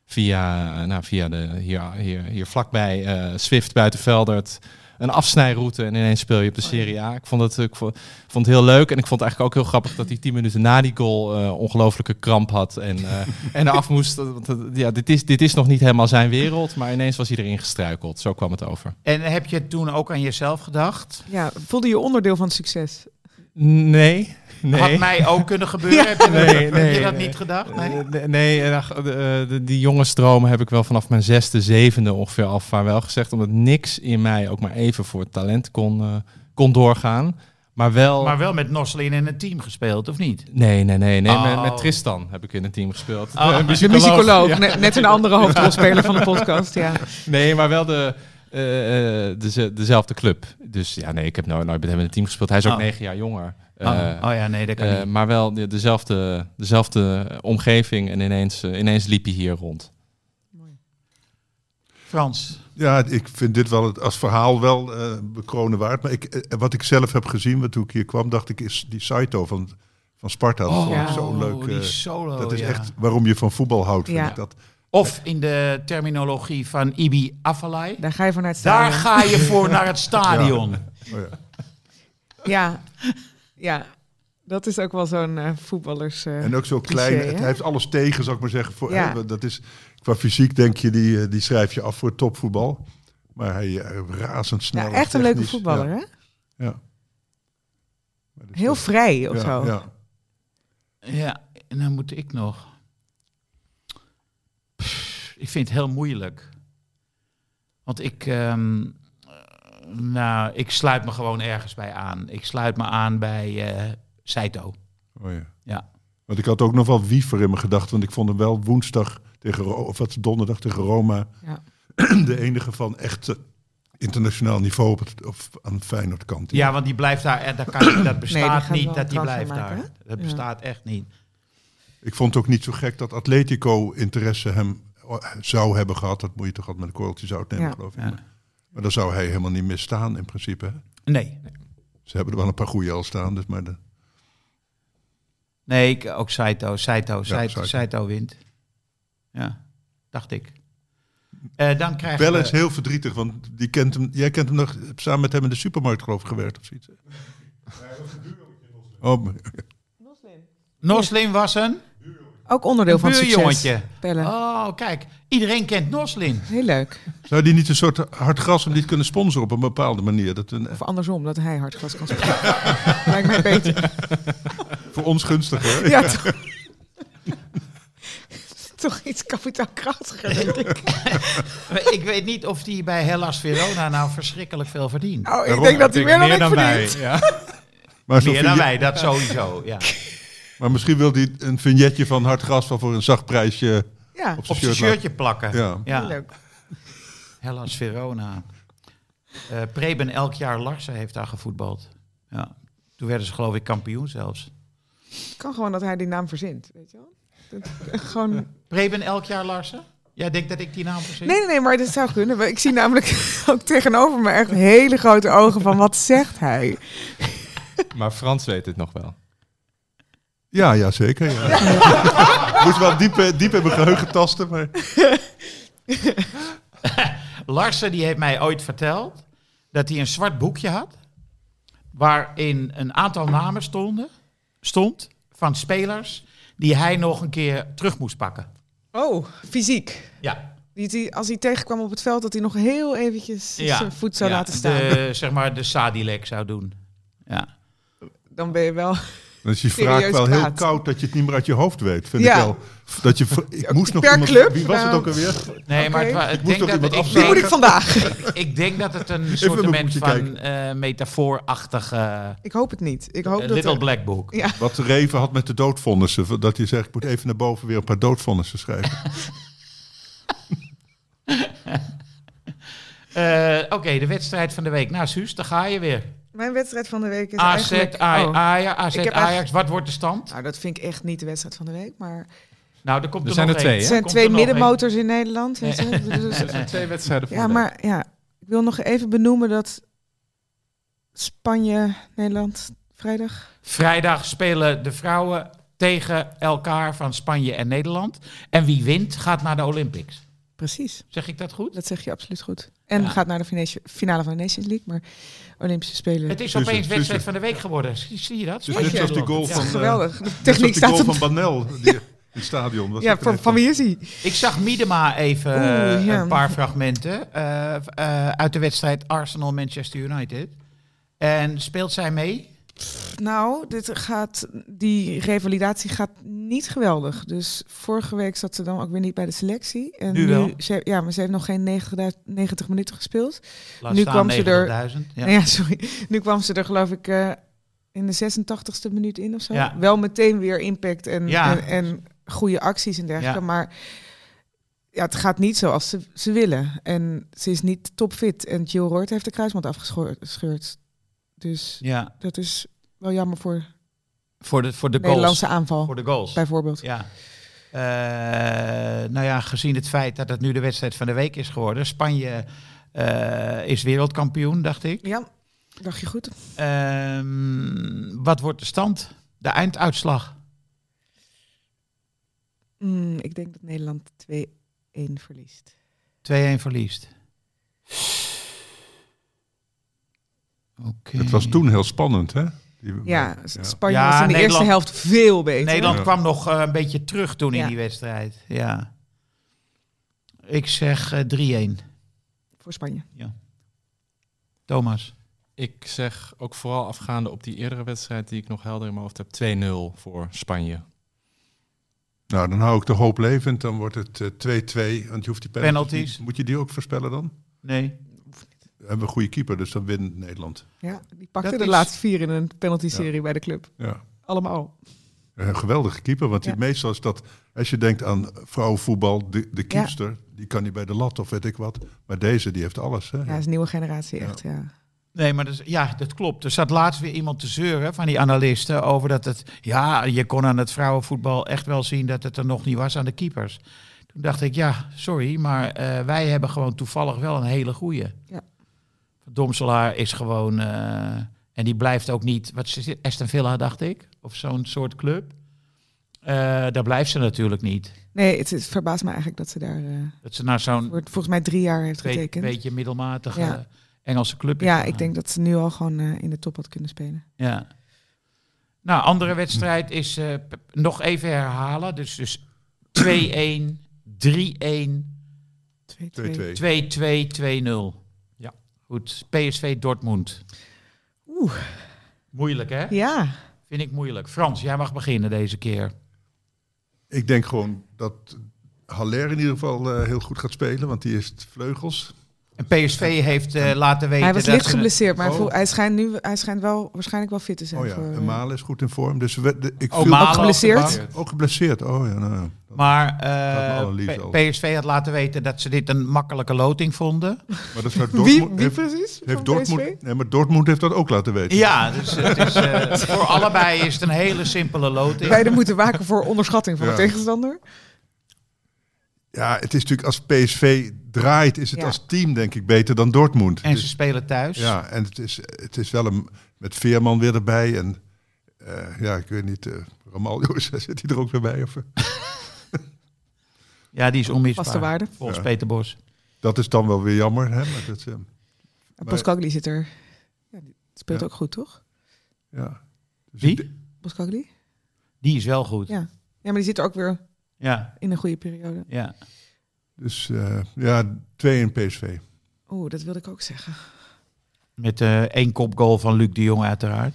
Via, nou, via de, hier, hier, hier vlakbij Swift buitenveldert een afsnijroute en ineens speel je op de Serie A. Ik vond het, ik vond, vond het heel leuk en ik vond het eigenlijk ook heel grappig dat hij tien minuten na die goal eh ongelofelijke kramp had en, eh en eraf moest. Want, eh, ja, dit, is, dit is nog niet helemaal zijn wereld, maar ineens was hij erin gestruikeld. Zo kwam het over. En heb je toen ook aan jezelf gedacht? Ja, voelde je onderdeel van het succes? Nee, nee. Had mij ook kunnen gebeuren? Heb je, dat- Nee, heb nee, je dat nee. niet gedacht? Nee. Eh, nee, de, eh, de- die jongensdromen heb ik wel vanaf mijn zesde, zevende ongeveer al vaarwel gezegd. Omdat niks in mij ook maar even voor het talent kon, eh, kon doorgaan. Maar wel... Maar wel met Noslin in een team gespeeld, of niet? Nee, nee, nee. nee. Met, Oh. met Tristan heb ik in een team gespeeld. Oh, Een de De muzikoloog, Ja. net, net een andere hoofdrolspeler van de podcast. Ja. Nee, maar wel de, eh, eh, deze- dezelfde club. Dus ja, nee, ik heb nooit, nooit met hem in een team gespeeld. Hij is ook Oh. negen jaar jonger. Oh. Eh, oh ja, nee, dat kan eh, niet. maar wel de- dezelfde, dezelfde omgeving en ineens, eh, ineens liep hij hier rond. Frans. Ja, ik vind dit wel het, als verhaal wel eh bekronen waard. Maar ik, wat ik zelf heb gezien, wat toen ik hier kwam, dacht ik, is die Saito van, van Sparta. Ja. zo leuk. Oh, die eh, solo, dat is ja. echt waarom je van voetbal houdt, vind Ja. ik dat. Of in de terminologie van Ibi Afellay. Daar ga je vanuit Daar staan. ga je voor naar het stadion. Oh, ja. Ja. Dat is ook wel zo'n eh, voetballers. eh, En ook zo cliché, klein. Het hè? heeft alles tegen, zou ik maar zeggen. Voor, Ja. hè, dat is, qua fysiek denk je, die, eh, die schrijf je af voor topvoetbal. Maar hij razendsnel. ja, echt een leuke voetballer, Ja, hè? ja. Heel vrij of ja, zo. Ja. Ja, en dan moet ik nog. Pff, ik vind het heel moeilijk. Want ik, ehm, eh, nou, ik sluit me gewoon ergens bij aan. Ik sluit me aan bij eh Saito. Oh, ja. Ja. Want ik had ook nog wel Wiever in mijn gedachten. Want ik vond hem wel woensdag tegen Ro- of wat donderdag tegen Roma. Ja. De enige van echt eh, internationaal niveau op het, of aan de Feyenoord kant. Ja, want die blijft daar. en Dat, kan, dat bestaat niet dat die blijft maken, daar. Dat Ja. bestaat echt niet. Ik vond het ook niet zo gek dat Atletico interesse hem eh, zou hebben gehad. Dat moet je toch altijd met een korreltje zout nemen, Ja. geloof ik. Ja. Maar, dan zou hij helemaal niet misstaan in principe. Hè? Nee. Ze hebben er wel een paar goede al staan. Dus maar de, Nee, ik, ook Saito. Saito, Saito, Saito. Saito wint. Ja, dacht ik. Eh, dan krijgen we... is heel verdrietig, want die kent hem, jij kent hem nog samen met hem in de supermarkt geloof ik gewerkt of zoiets. Oh, maar- Noslin was een Ook onderdeel van het succes. buurjongetje. Pelle. Oh, kijk. Iedereen kent Noslin. Heel leuk. zou die niet een soort hard gras hem niet kunnen sponsoren op een bepaalde manier? Dat een, Of andersom, dat hij hardgras kan spelen. Lijkt mij beter. voor ons gunstiger. hè? Ja, toch. toch iets kapitaalkrachtiger, denk ik. ik weet niet of die bij Hellas Verona nou verschrikkelijk veel verdient. Oh, ik denk dat hij meer dan ik wij. verdient. Ja. Maar, Meer dan wij, dat sowieso. Ja. Maar misschien wil hij een vignetje van hard gras wel voor een zacht prijsje Ja, op zijn shirt shirtje plakken. Ja. Ja. leuk. Hellas Verona. Eh Preben elk jaar Larsen heeft daar gevoetbald. Ja. Toen werden ze geloof ik kampioen zelfs. Het kan gewoon dat hij die naam verzint, weet je wel? Dat, gewoon... Preben elk jaar Larsen? Jij denkt dat ik die naam verzin? Nee, nee, nee, maar dit zou kunnen. Ik zie namelijk ook tegenover me echt hele grote ogen van wat zegt hij? Maar Frans weet het nog wel. Ja, ja, zeker. Ja. Moest wel diep, eh, diep in mijn geheugen tasten, maar... Larsen die heeft mij ooit verteld dat hij een zwart boekje had. Waarin een aantal namen stonden, stond van spelers die hij nog een keer terug moest pakken. Oh, fysiek. Ja, Die, die, als hij tegenkwam op het veld, dat hij nog heel eventjes ja. zijn voet zou Ja, laten staan. De, zeg maar de Sadilek zou doen. Ja. Dan ben je wel... Dan is die Serieus vraag wel heel koud dat je het niet meer uit je hoofd weet, vind Ja. ik wel. Dat je, ik moest nog per iemand, club? Wie was het Nou, ook alweer? Nee, maar het, ik, moest denk nog dat, iemand ik, moet ik vandaag. ik denk dat het een soort van kijken. eh metafoorachtig eh, Ik hoop het niet. Ik hoop dat Little er- Black Book. Ja. Wat Reven had met de doodvonnissen. Dat hij zegt, ik moet even naar boven weer een paar doodvonnissen schrijven. Eh, Oké, de wedstrijd van de week. Nou, Suus, daar ga je weer. Mijn wedstrijd van de week is AZ, eigenlijk... Aj- Oh. Ajax, AZ, Ik heb Ajax. Wat wordt de stand? Nou, dat vind ik echt niet de wedstrijd van de week, maar... Nou, er komt Er er, zijn nog er twee? Er zijn Komt twee er middenmotors in Nederland. weet je. Dus- Er zijn twee wedstrijden voor ja, maar ja, ik wil nog even benoemen dat Spanje, Nederland, vrijdag. Vrijdag spelen de vrouwen tegen elkaar van Spanje en Nederland. En wie wint, gaat naar de Olympics. Precies, Zeg ik dat goed? dat zeg je absoluut goed. En Ja. gaat naar de finale- finale van de Nations League, maar Olympische Spelen. Het is Suze, opeens wedstrijd Suze. van de week geworden. Zie, zie je dat? Spanje net zoals die goal van, Ja. eh, Geweldig. De techniek staat goal op... van Banel die, in het stadion. Was Ja, van, van wie is hij? Ik zag Miedema even Oeh, eh, ja. een paar fragmenten eh, eh, uit de wedstrijd Arsenal-Manchester United. En speelt zij mee? Nou, dit gaat, die revalidatie gaat niet geweldig. Dus vorige week zat ze dan ook weer niet bij de selectie. En Nu wel. Ze, ja, maar ze heeft nog geen 90, 90 minuten gespeeld. Laat Nu staan kwam ze er- 90.000. Ja. Sorry. Nu kwam ze er geloof ik eh, in de 86ste minuut in of zo. Ja. Wel meteen weer impact en, Ja. en, en goede acties en dergelijke. Maar ja, het gaat niet zoals ze, ze willen. En ze is niet topfit. En Jill Roord heeft de kruisband afgescheurd. Dus Ja, dat is wel jammer voor voor de, voor de de Nederlandse goals. aanval, Voor de goals. bijvoorbeeld. Ja. Eh, nou ja, gezien het feit dat het nu de wedstrijd van de week is geworden. Spanje eh, is wereldkampioen, dacht ik. Ja, dacht je goed. Ehm, wat wordt de stand? De einduitslag? Mm, ik denk dat Nederland 2-1 verliest. 2-1 verliest. Oké. Het was toen heel spannend, hè? Die- Ja, Spanje Ja, was in de Nederland- eerste helft veel beter. Nederland Ja. kwam nog eh, een beetje terug toen in Ja. die wedstrijd. Ja. Ik zeg eh, 3-1. Voor Spanje. Thomas. Ik zeg ook vooral afgaande op die eerdere wedstrijd die ik nog helder in mijn hoofd heb. 2-0 voor Spanje. Nou, dan hou ik de hoop levend. Dan wordt het eh, 2-2. want je hoeft die penalties. Penalties. Moet je die ook voorspellen dan? Nee. We hebben een goede keeper, dus dan wint Nederland. Ja, die pakte Dat de is- laatste vier in een penalty-serie bij de club. Ja. Allemaal. Een geweldige keeper, want die, Ja. meestal is dat... Als je denkt aan vrouwenvoetbal, de, de keepster, die kan niet bij de lat of weet ik wat. Maar deze, die heeft alles. Hè? Ja, dat is een nieuwe generatie echt, ja. Nee, maar dus, ja, dat klopt. Er zat laatst weer iemand te zeuren van die analisten over dat het... Ja, je kon aan het vrouwenvoetbal echt wel zien dat het er nog niet was aan de keepers. Toen dacht ik, ja, sorry, maar eh, wij hebben gewoon toevallig wel een hele goeie. Ja. Domselaar is gewoon... eh, en die blijft ook niet... Wat is het? Aston Villa, dacht ik? Of zo'n soort club. Eh, daar blijft ze natuurlijk niet. Nee, het, het verbaast me eigenlijk dat ze daar eh, Dat ze naar zo'n volgens mij drie jaar heeft getekend. beetje middelmatige Ja. Engelse club ja, ik denk dat ze nu al gewoon eh, in de top had kunnen spelen. Ja. Nou, andere wedstrijd is eh, p- nog even herhalen. Dus, dus 2-1, 3-1, 2-2. 2-2. 2-2, 2-0. Goed, PSV Dortmund. Oeh, Moeilijk, hè? ja. Vind ik moeilijk. Frans, jij mag beginnen deze keer. Ik denk gewoon dat Haller in ieder geval eh, heel goed gaat spelen, want die heeft vleugels. En PSV heeft eh, laten weten Hij was licht geblesseerd, maar Oh. hij schijnt nu hij schijnt wel waarschijnlijk wel fit te zijn. Oh ja, voor, en eh, Malen is goed in vorm. Dus we, de, ik Oh, viel- Malen Ook geblesseerd? Ook geblesseerd. Oh ja, nou, ja. Maar eh. PSV had laten weten dat ze dit een makkelijke loting vonden. Maar dat zou Wie, Dortmund, wie heeft, precies? heeft Dortmund, nee, maar Dortmund heeft dat ook laten weten. Ja, dus het is, eh, voor allebei is het een hele simpele loting. Beiden moeten waken voor onderschatting van Ja. de tegenstander. Ja, het is natuurlijk als PSV draait, is het Ja. als team denk ik beter dan Dortmund. En ze Dus- spelen thuis. ja, en het is, het is wel een met Veerman weer erbij. En eh, ja, ik weet niet, eh Ramaljo, zit hij er ook weer bij? Of? Ja, die is onmisbaar. Vaste waarde. Volgens Ja. Peter Bos. dat is dan wel weer jammer. Hè? Maar dat, eh, En Maar- Pascagli zit er. Ja, die speelt Ja. ook goed, toch? ja. Dus Wie? Pascagli? Die is wel goed. Ja. Ja, maar die zit er ook weer Ja, in een goede periode. ja. Dus eh, ja, twee in PSV. Oeh, dat wilde ik ook zeggen. Met eh één kopgoal van Luc de Jong uiteraard.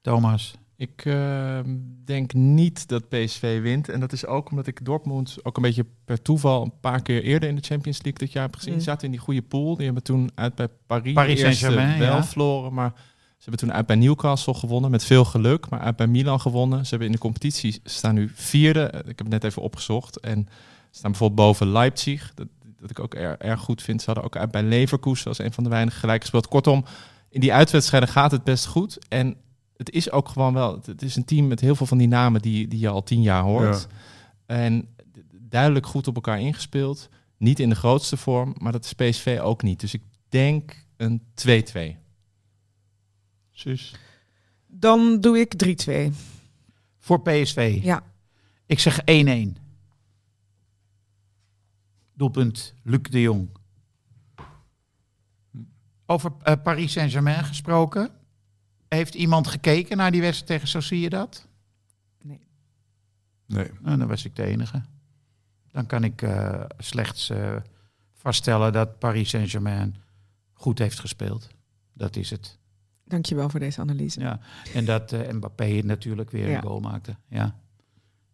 Thomas. Ik eh, denk niet dat PSV wint. En dat is ook omdat ik Dortmund ook een beetje per toeval een paar keer eerder in de Champions League dit jaar heb gezien. Mm. Die zaten in die goede pool. Die hebben toen uit bij Paris, Paris eerst, eh, Saint-Germain, wel ja. verloren. Maar ze hebben toen uit bij Newcastle gewonnen met veel geluk. Maar uit bij Milan gewonnen. Ze hebben in de competitie staan nu vierde. Eh, Ik heb het net even opgezocht. En staan bijvoorbeeld boven Leipzig. Dat, dat ik ook er- erg goed vind. Ze hadden ook uit bij Leverkusen als een van de weinigen gelijk gespeeld. Kortom, in die uitwedstrijden gaat het best goed. En het is ook gewoon wel... Het is een team met heel veel van die namen die, die je al tien jaar hoort. En duidelijk goed op elkaar ingespeeld. Niet in de grootste vorm, maar dat is PSV ook niet. Dus ik denk een 2-2. Dan doe ik 3-2. Voor PSV. Ja. Ik zeg 1-1. Doelpunt Luc de Jong. Over eh, Paris Saint-Germain gesproken. Heeft iemand gekeken naar die wedstrijd tegen Sociedad? Nee. Nee. Nou, dan was ik de enige. Dan kan ik eh, slechts eh, vaststellen dat Paris Saint-Germain goed heeft gespeeld. Dat is het. Dankjewel voor deze analyse. Ja. En dat eh, Mbappé natuurlijk weer Ja. een goal maakte. Ja.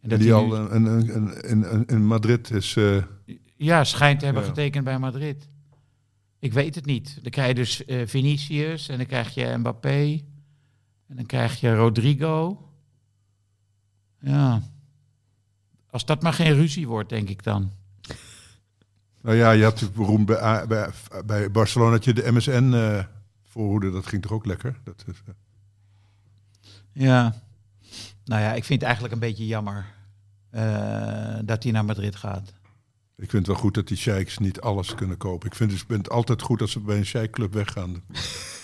En dat die hij al nu- een, een, een, een, een- in Madrid is... eh, ja, schijnt te hebben Ja. getekend bij Madrid. Ik weet het niet. Dan krijg je dus eh, Vinicius en dan krijg je Mbappé. En dan krijg je Rodrigo. Ja. Als dat maar geen ruzie wordt, denk ik dan. nou ja, je had beroemd bij, bij, bij Barcelona dat je de MSN eh voorhoede. Dat ging toch ook lekker? Dat is, eh, Ja. Nou ja, ik vind het eigenlijk een beetje jammer. eh, dat hij naar Madrid gaat. Ik vind het wel goed dat die sheiks niet alles kunnen kopen. Ik vind, dus, ik vind het altijd goed als ze bij een sheikclub weggaan.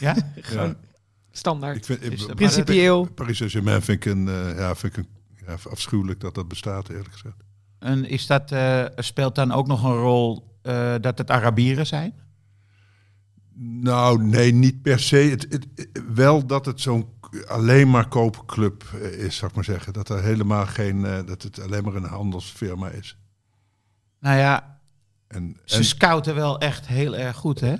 Ja? Ja. Standaard. Ik vind, ik- Principieel. Paris Saint-Germain vind ik, een, eh, ja, vind ik een, ja, afschuwelijk dat dat bestaat, eerlijk gezegd. En is dat, eh, speelt dan ook nog een rol eh, dat het Arabieren zijn? Nou, nee, niet per se. Het, het, wel dat het zo'n alleen maar koopclub eh, is, zou ik maar zeggen. Dat er helemaal geen, eh, dat het alleen maar een handelsfirma is. Nou ja, En, ze en scouten wel echt heel erg goed, hè?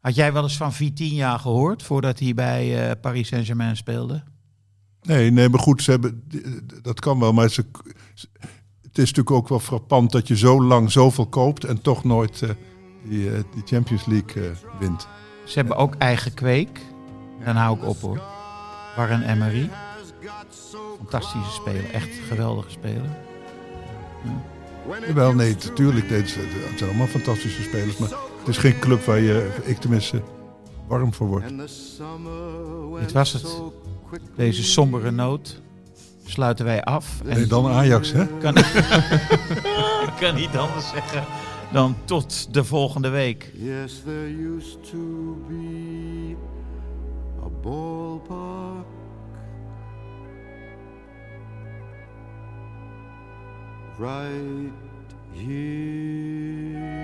Had jij wel eens van Vitinha gehoord voordat hij bij eh, Paris Saint-Germain speelde? nee, nee, maar goed, ze hebben, dat kan wel. Maar ze, het is natuurlijk ook wel frappant dat je zo lang zoveel koopt en toch nooit die, eh, die Champions League eh, wint. Ze hebben ook eigen kweek. Dan hou ik op hoor. Warren Emery. Fantastische speler, echt geweldige speler. Jawel, nee, natuurlijk. Het zijn- allemaal fantastische spelers. Maar het is geen club waar je, ik tenminste, warm voor word. And the summer went Dit was het. Deze sombere noot sluiten wij af. En Nee, dan Ajax, hè? kan, ik kan niet anders zeggen dan tot de volgende week. Yes, there used to be a ballpark right here.